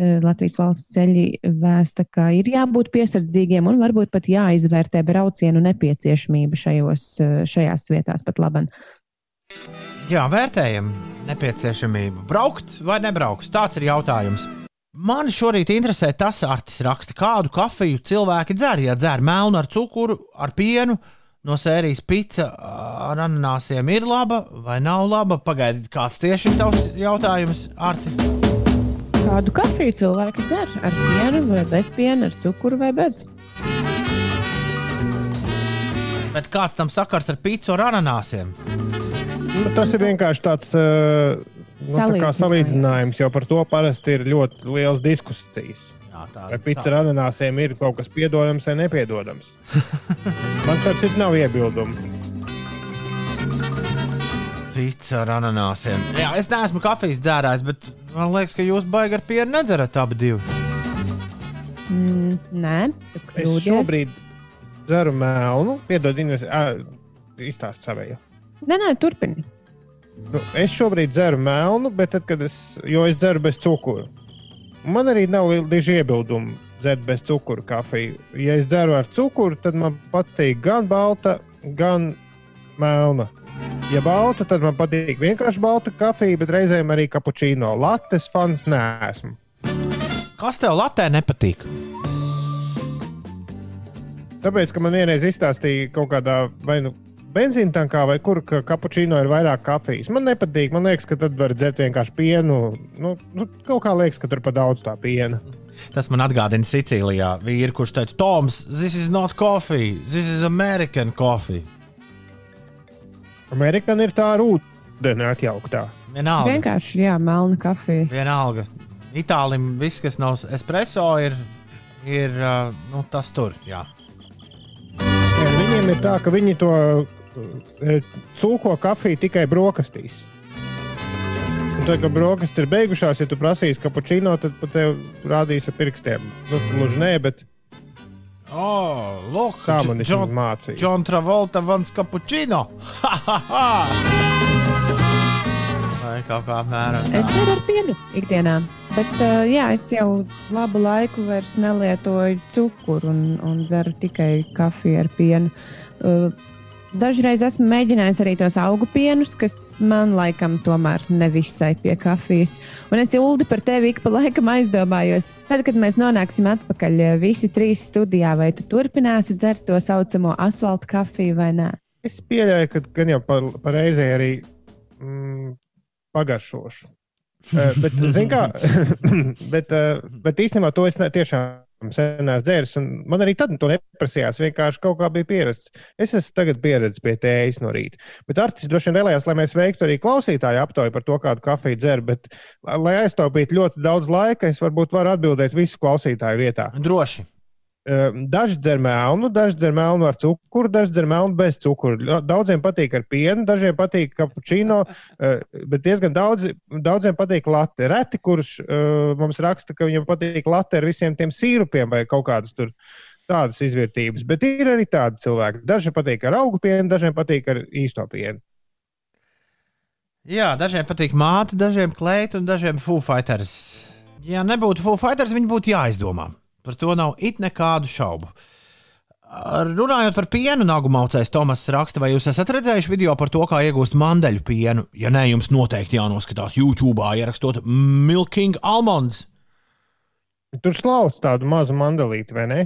Latvijas valsts ceļi vēsta, ka ir jābūt piesardzīgiem un varbūt pat jāizvērtē braucienu nepieciešamība šajos, šajās vietās pat laban. Jā, vērtējam nepieciešamību. Braukt vai nebraukt? Tāds ir jautājums. Man šorīt interesē tas, Artis raksta, kādu kafiju cilvēki dzer. Ja dzer melnu ar cukuru, ar pienu, no sērijas pizza ar ananāsiem ir laba vai nav laba? Pagaidiet, kāds tieši ir tavs jautājums, Arti? Kādu kafiju cilvēki dzer? Ar pienu vai bez piena, ar cukuru vai bez? Bet kāds tam sakars ar pizzu ar ananāsiem? Nu, tas ir vienkārši tāds uh, nu, tā kā salīdzinājums, jo par to parasti ir ļoti liels diskusijas. Jā, tā, Vai pizza ar ananāsiem ir kaut kas piedodams vai nepiedodams? (laughs) Man tāds ir nav iebildumu. Pizza ar ananāsiem. Jā, es neesmu kafijas dzērājs, bet man liekas, ka jūs baigi ar pienu nedzerat abi divi. Mm, nē, Es šobrīd dzeru melnu, piedod, Ines, ā, izstāst savēju. Nē, nē, turpini. Nu, es šobrīd dzeru melnu, bet tad, kad es, es dzeru bez cukura. Man arī nav diži iebildumi dzert bez cukura kafiju. Ja es dzeru ar cukuru, tad man patīk gan balta, gan melna. Ja balta, tad man patīk vienkārši balta kafija, bet reizēm arī kapučīno. Lattes fans neesmu. Kas tev latē nepatīk? Tāpēc, ka man vienreiz izstāstīja kaut kādā vai nu benzīna tankā, vai kur ka kapučīno ir vairāk kafijas. Man nepatīk. Man liekas, ka tad var dzert vienkārši pienu. Nu, nu, kaut kā liekas, ka tur pa daudz tā piena. Tas man atgādina Sicīlijā vīru, kurš teica, Toms, this is not coffee, this is American coffee. Amerikāna ir tā ar ūdeni atjauktā. Vienalga. Vienkārši, jā, melna kafija. Vienalga. Itālijam viss, kas nav espreso, ir, ir uh, nu, tas tur. Jā. Jā, viņiem ir tā, ka viņi to cūko kafiju tikai brokastīs. Un tad, kad brokastis ir beigušās, ja tu prasīsi kapučīno, tad pat tev rādīs ar pirkstiem. Nu, gluži nē, bet Oh, look, tā man ir mācīja. John Travolta vans cappuccino. Ha, ha, ha. Vai kaut kā apmēram Es tā. dzeru ar pienu ikdienā. Bet uh, jā, es jau labu laiku vairs nelietoju cukuru un, un dzeru tikai kafiju ar pienu. Uh, dažreiz esmu mēģinājis arī tos augu pienus, kas man laikam tomēr nevisai pie kafijas. Un es Uldi par tevi ik pa laikam aizdomājos. Tad, kad mēs nonāksim atpakaļ eh, visi trīs studijā, vai tu turpināsi dzert to saucamo asfalta kafiju vai nē? Es pieļauju, ka gan jau par, par reizē arī mm, pagaršošu. Eh, bet, kā, (laughs) bet, eh, bet īstenībā to es ne, tiešām sen esmu dzēris. un Man arī tad to neprasījās. Vienkārši kaut kā bija pierasts. Es esmu tagad pieredzējis pie tējas no rīta. Bet Artis droši vien vēlējās, lai mēs veiktu arī klausītāju aptauju par to, kādu kafiju dzer. Bet, lai aiztaupītu ļoti daudz laika, es varbūt varu atbildēt visu klausītāju vietā. Droši. Eh, Daži dzer melnu, daži dzer melnu ar cukuru, daži dzer melnu bez cukura. Daudziem patīk ar pienu, dažiem patīk kapučīno, eh, bet diezgan daudz, daudziem patīk latte. Reti, kurš uh, mums raksta, ka viņam patīk latte ar visiem tiem sīrupiem vai kaut kādas tur tādas izvērtības. Bet ir arī tādi cilvēki. Dažiem patīk ar augu pienu, dažiem patīk ar īsto pienu. Jā, dažiem patīk māte, dažiem kleita un dažiem Foo Fighters. Ja nebūtu Foo Fighters, viņi būtu jāizdomā. Par to nav it nekādu šaubu. Ar- Runājot par pienu, nagu maucējs Tomas raksta, vai jūs esat redzējuši video par to, kā iegūst mandeļu pienu? Ja nē, jums noteikti jānoskatās YouTube, ierakstot Milking Almonds. Tur slauc tādu mazu mandalīti, vai ne?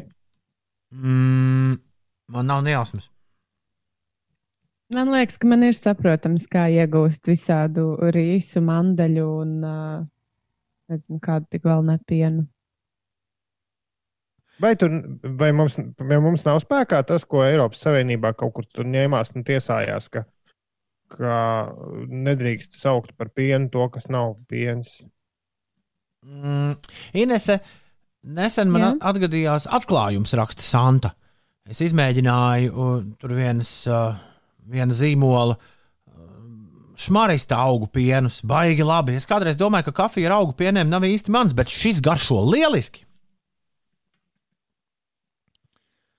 Mm, man nav nejausmas. Man liekas, ka man ir saprotams, kā iegūst visādu rīsu, mandeļu un nezinu, kādu tik vēl nepienu. Vai, tur, vai, mums, vai mums nav spēkā tas, ko Eiropas Savienībā kaut kur tur ņēmās un tiesājās, ka, ka nedrīkst saukt par pienu to, kas nav piens? Mm, Inese, nesen man Jā? at- atgadījās atklājums, raksta Santa. Es izmēģināju uh, tur vienas, uh, viena zīmola šmarista augu pienus. Baigi labi. Es kādreiz domāju, ka kafija ar augu pieniem nav īsti mans, bet šis garšo lieliski.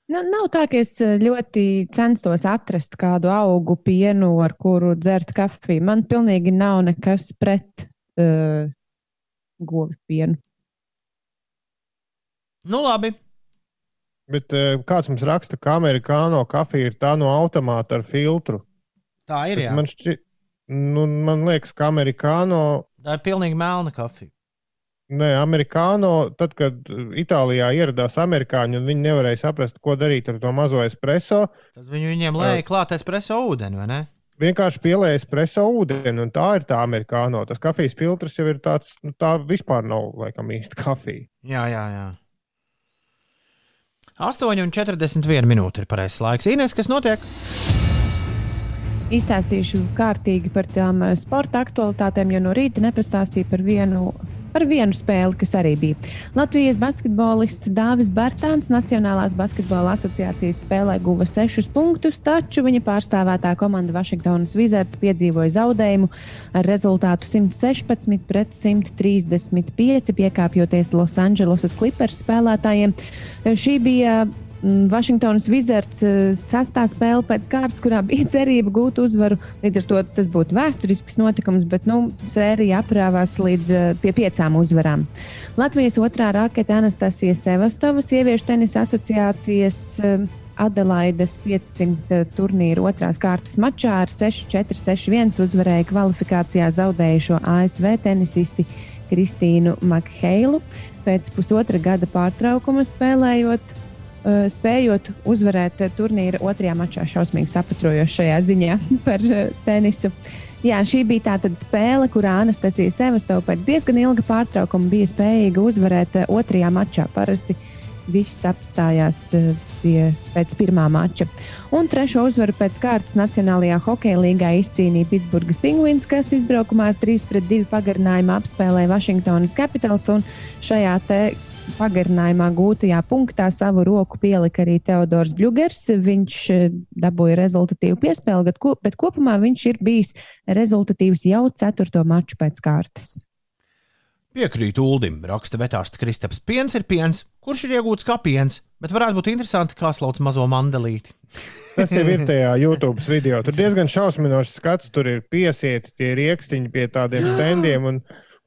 Nu, nav tā, ka es eh, ļoti censtos atrast kādu augu pienu, ar kuru dzert kafiju. Man pilnīgi nav nekas pret uh, govis pienu. Nu, labi. Bet eh, kāds mums raksta, ka amerikāno kafija ir tā no automāta ar filtru? Tā ir. Man, šķi... nu, man liekas, ka amerikāno, Tā ir pilnīgi melna kafija. Ne, amerikāno, tad, kad Itālijā ieradās amerikāņi un viņi nevarēja saprast, ko darīt ar to mazo espreso, Tad viņi viņiem lēja klāt espreso ūdeni, vai ne? vienkārši pielēja espreso ūdeni, un tā ir tā amerikāno. Tas kafijas filtrs jau ir tāds, nu, tā vispār nav laikam īsta kafija. Jā, jā, jā. 8,41 minūte ir pareizais laiks. Ines, kas notiek? Izstāstīšu kārtīgi par tām eh, sporta aktualitātēm, jo no rīta nepastāstīju par vienu, par vienu spēli, kas arī bija. Latvijas basketbolists Dāvis Bērtāns Nacionālās basketbola asociācijas spēlē guva 6 punktus, taču viņa pārstāvētā komanda Vašingtonas Wizards piedzīvoja zaudējumu ar rezultātu 116 pret 135, piekāpjoties Losandželosas Clippers spēlētājiem. Šī bija Vašingtonas Wizards eh, sastā spēle pēc kārtas, kurā bija (laughs) cerība gūt uzvaru. Līdz ar to tas būtu vēsturisks notikums, bet nu, sērija aprāvās līdz eh, pie piecām uzvarām. Latvijas otrā rakete Anastasija Sevastova, sieviešu tenisa asociācijas eh, Adelaides 500 turnīra otrās kārtas mačā ar 6-4, 6-1 uzvarēja kvalifikācijā zaudējušo ASV tenisisti Kristīnu Makheilu. Pēc pusotra gada pārtraukuma spēlējot spējot uzvarēt uh, turnīra otrajā mačā, šausmīgi sapatrojošajā ziņā (laughs) par uh, tenisu. Jā, šī bija tā spēle, kurā Anastasija Sevastova pēc diezgan ilga pārtraukuma bija spējīga uzvarēt otrajā mačā. Parasti viss apstājās pie, pēc pirmā mača. Un trešo uzvaru pēc kārtas Nacionālajā hokeja līgā izcīnīja Pitsburgas Penguins, kas izbraukumā ar 3-2 pagarinājumu apspēlēja Vašingtonas Capitals. un Šajā te pagarinājumā gūtajā punktā savu roku pielika arī Teodors Bļūgers. Viņš eh, dabūja rezultatīvu piespēli, bet, ko, bet kopumā viņš ir bijis rezultatīvs jau ceturto maču pēc kārtas. Piekrītu Uldim, raksta vetārsts Kristaps. Piens ir piens, kurš ir iegūts kā piens, bet varētu būt interesanti, kā slauc mazo mandelīti. (laughs) Tas jau ir tajā YouTube video. Tur diezgan šausminošs skats, tur ir piesieti tie rīkstiņi pie tādiem standiem, un,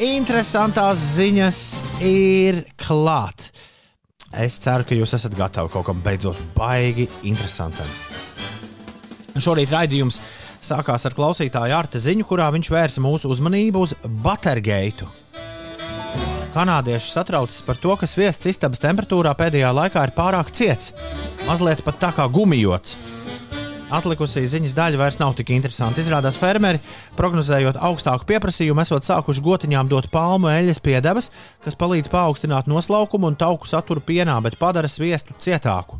Interesantās ziņas ir klāt. Es ceru, ka jūs esat gatavi kaut kam beidzot baigi interesantam. Šorīt raidījums sākās ar klausītāju Arta ziņu, kurā viņš vērsa mūsu uzmanību uz Buttergate. Kanādieši satraucas par to, ka sviests istabas temperatūrā pēdējā laikā ir pārāk ciets, mazliet pat tā kā gumijots. Atlikusī ziņas daļa vairs nav tik interesanta. Izrādās, fermeri, prognozējot augstāku pieprasījumu, esot sākuši gotiņām dot palmu eļļas piedevas, kas palīdz paaugstināt noslaukumu un tauku saturu pienā, bet padara sviestu cietāku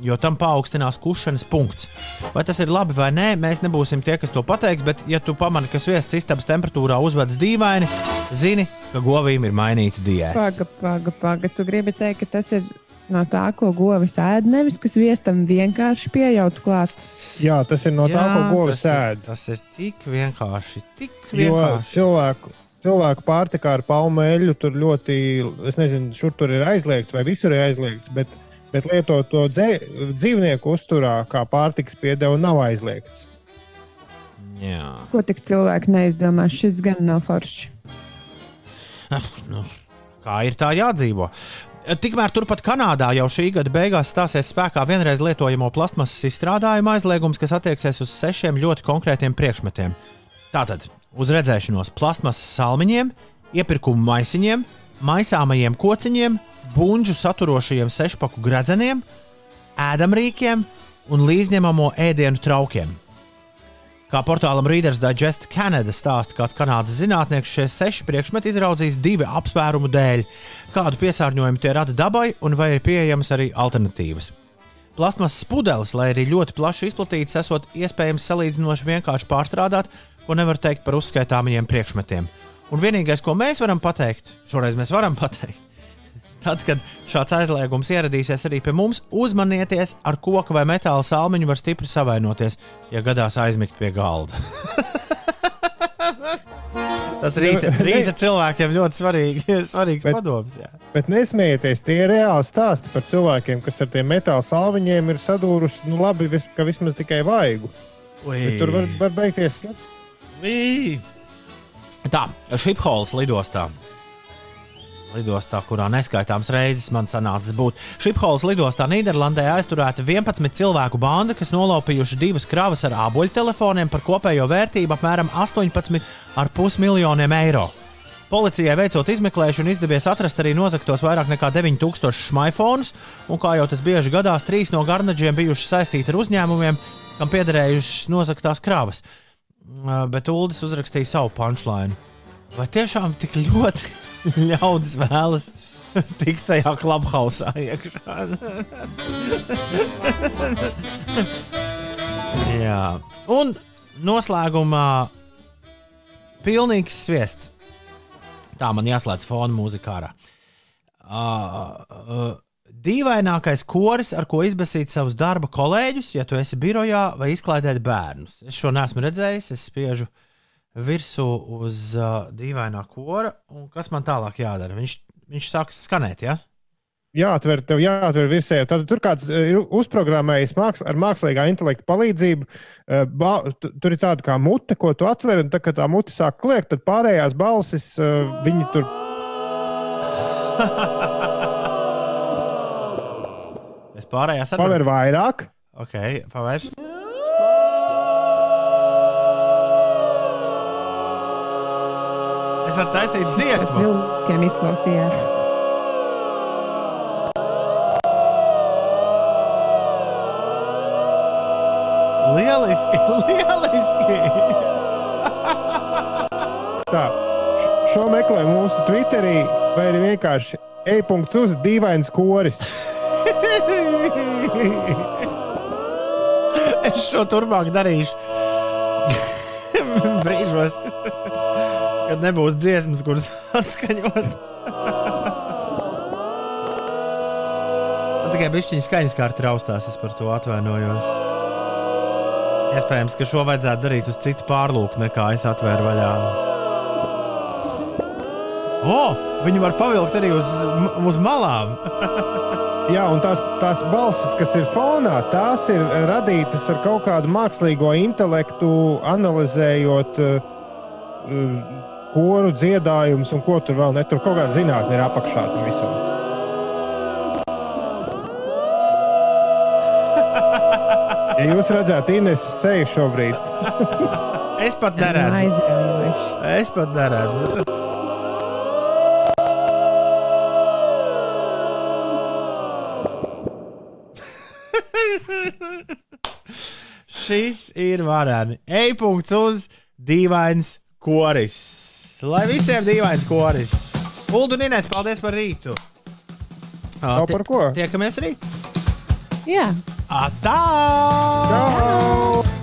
jo tam paaugstinās kušanas punkts. Vai tas ir labi vai nē, mēs nebūsim tie, kas to pateiks, bet, ja tu pamani, ka sviests istabas temperatūrā uzvedas dīvaini, zini, ka govīm ir mainīta diēta. Paga, paga, paga. Tu gribi teikt, ka tas ir no tā, ko govis ēd, nevis kas viestam vienkārši pieejauc klāt. Jā, tas ir no tā, ko govs tas, ir, ēd. tas ir tik vienkārši, tik Jo vienkārši. cilvēku, cilvēku pārtikā ar palmu eļļu tur ļoti, es nezinu, šur tur ir aizliegts vai visur ir aizliegts, bet, bet lietot to dzē, dzīvnieku uzturā kā pārtiks piedevu nav aizliegts. Jā. Ko tik cilvēki neizdomā, šis gan nav forši. (laughs) nu, kā ir tā jādzīvo. Tikmēr turpat Kanādā jau šī gada beigās stāsies spēkā vienreiz lietojamo plasmasas izstrādājuma aizliegums, kas attieksies uz sešiem ļoti konkrētiem priekšmetiem. Tātad uz redzēšanos plasmasas salmiņiem, iepirkumu maisiņiem, maisāmajiem kociņiem, buļbuļsu saturošajiem sešpaku gredzeniem, ēdamrīkiem un līdzņemamo ēdienu traukiem. Kā portālam Reader's Digest Canada stāsta kāds kanādas zinātnieks, šie seši priekšmeti izraudzīti divu apsvērumu dēļ. Kādu piesārņojumu tie rada dabai un vai ir pieejamas arī alternatīvas. Plasmasas pudeles, lai arī ļoti plaši izplatītas, esot iespējams salīdzinoši vienkārši pārstrādāt, ko nevar teikt par uzskaitāmajiem priekšmetiem. Un vienīgais, ko mēs varam pateikt, šoreiz mēs varam pateikt, tad, kad šāds aizliegums ieradīsies arī pie mums, uzmanieties, ar koku vai metāla salmiņu var stipri savainoties, ja gadās aizmigt pie galda. (laughs) Tas rīta, rīta cilvēkiem ļoti svarīgi, svarīgs Bet- padoms. Jā. Bet nesmējieties, tie ir reāli stāsti par cilvēkiem, kas ar tiem metāla salviņiem ir sadūruši, nu labi, vis, ka vismaz tikai vaigu. Tur var, var beigties Ui. Tā, Šiphols lidostā. Lidostā, kurā neskaitāms reizes man sanācis būt. Šiphols lidostā Nīderlandē aizturēta 11 cilvēku banda, kas nolaupījuši divas kravas ar āboļu telefoniem par kopējo vērtību apmēram 18,5 miljoniem eiro. Policijai veicot izmeklēšanu, izdevies atrast arī nozagtos vairāk nekā 9000 smaifonus, un kā jau tas bieži gadās, trīs no garnaģiem bijuši saistīti ar uzņēmumiem, kam piederējušas nozagtās kravas. Bet Uldis uzrakstīja savu punchline. Vai tiešām tik ļoti (laughs) ļaudis vēlas tikt tajā klubhausā iekšā? (laughs) Jā, un noslēgumā pilnīgs sviests. Tā man jāslēdz fona mūzika ārā. Uh, uh, dīvainākais koris, ar ko izbasīt savus darba kolēģus, ja tu esi birojā vai izklaidēt bērnus. Es šo neesmu redzējis, es spiežu virsū uz uh, dīvainā kora, un kas man tālāk jādara? Viņš, viņš sāks skanēt, ja? jāatver, tev jāatver virsē. Tad tur kāds ir uzprogrammējis māks, ar mākslīgā intelekta palīdzību. eh, Ba, tu- tur ir tāda kā mute, ko tu atver, un tad, kad tā mute sāk kliegt, tad pārējās balsis eh, viņi tur. (laughs) Es pārējās arī Paver vairāk. Ok, pavērš. Es varu taisīt dziesmu. vilkiem izklausījās. Lieliski, (laughs) lieliski! Tā, šo meklē mūsu Twitterī, vai arī vienkārši e-punkts uz dīvains koris. es šo turpmāk darīšu. (laughs) Brīžos, kad nebūs dziesmas, kuras (laughs) atskaņot. Man tikai bišķiņa skaņas kārta raustās, es par to atvainojos. Iespējams, ka šo vajadzētu darīt uz citu pārlūku, nekā es atvēru vaļā. O, viņi var pavilkt arī uz, uz malām. (laughs) Jā, un tās, tās balsis, kas ir fonā, tās ir radītas ar kaut kādu mākslīgo intelektu, analizējot uh, koru dziedājumus un ko tur vēl ne. Tur kaut kāda zinātnē ir apakšā tam visam. (laughs) Ja jūs redzētu Ineses seju šobrīd, (laughs) Es pat neredzu. Es pat neredzu. Šis ir varani. E-punkts uz dīvains koris. Lai visiem dīvains koris. Ulu un Inês, paldies par rītu. Nav par ko. Tiekamies rīt. Jā. Atā! tā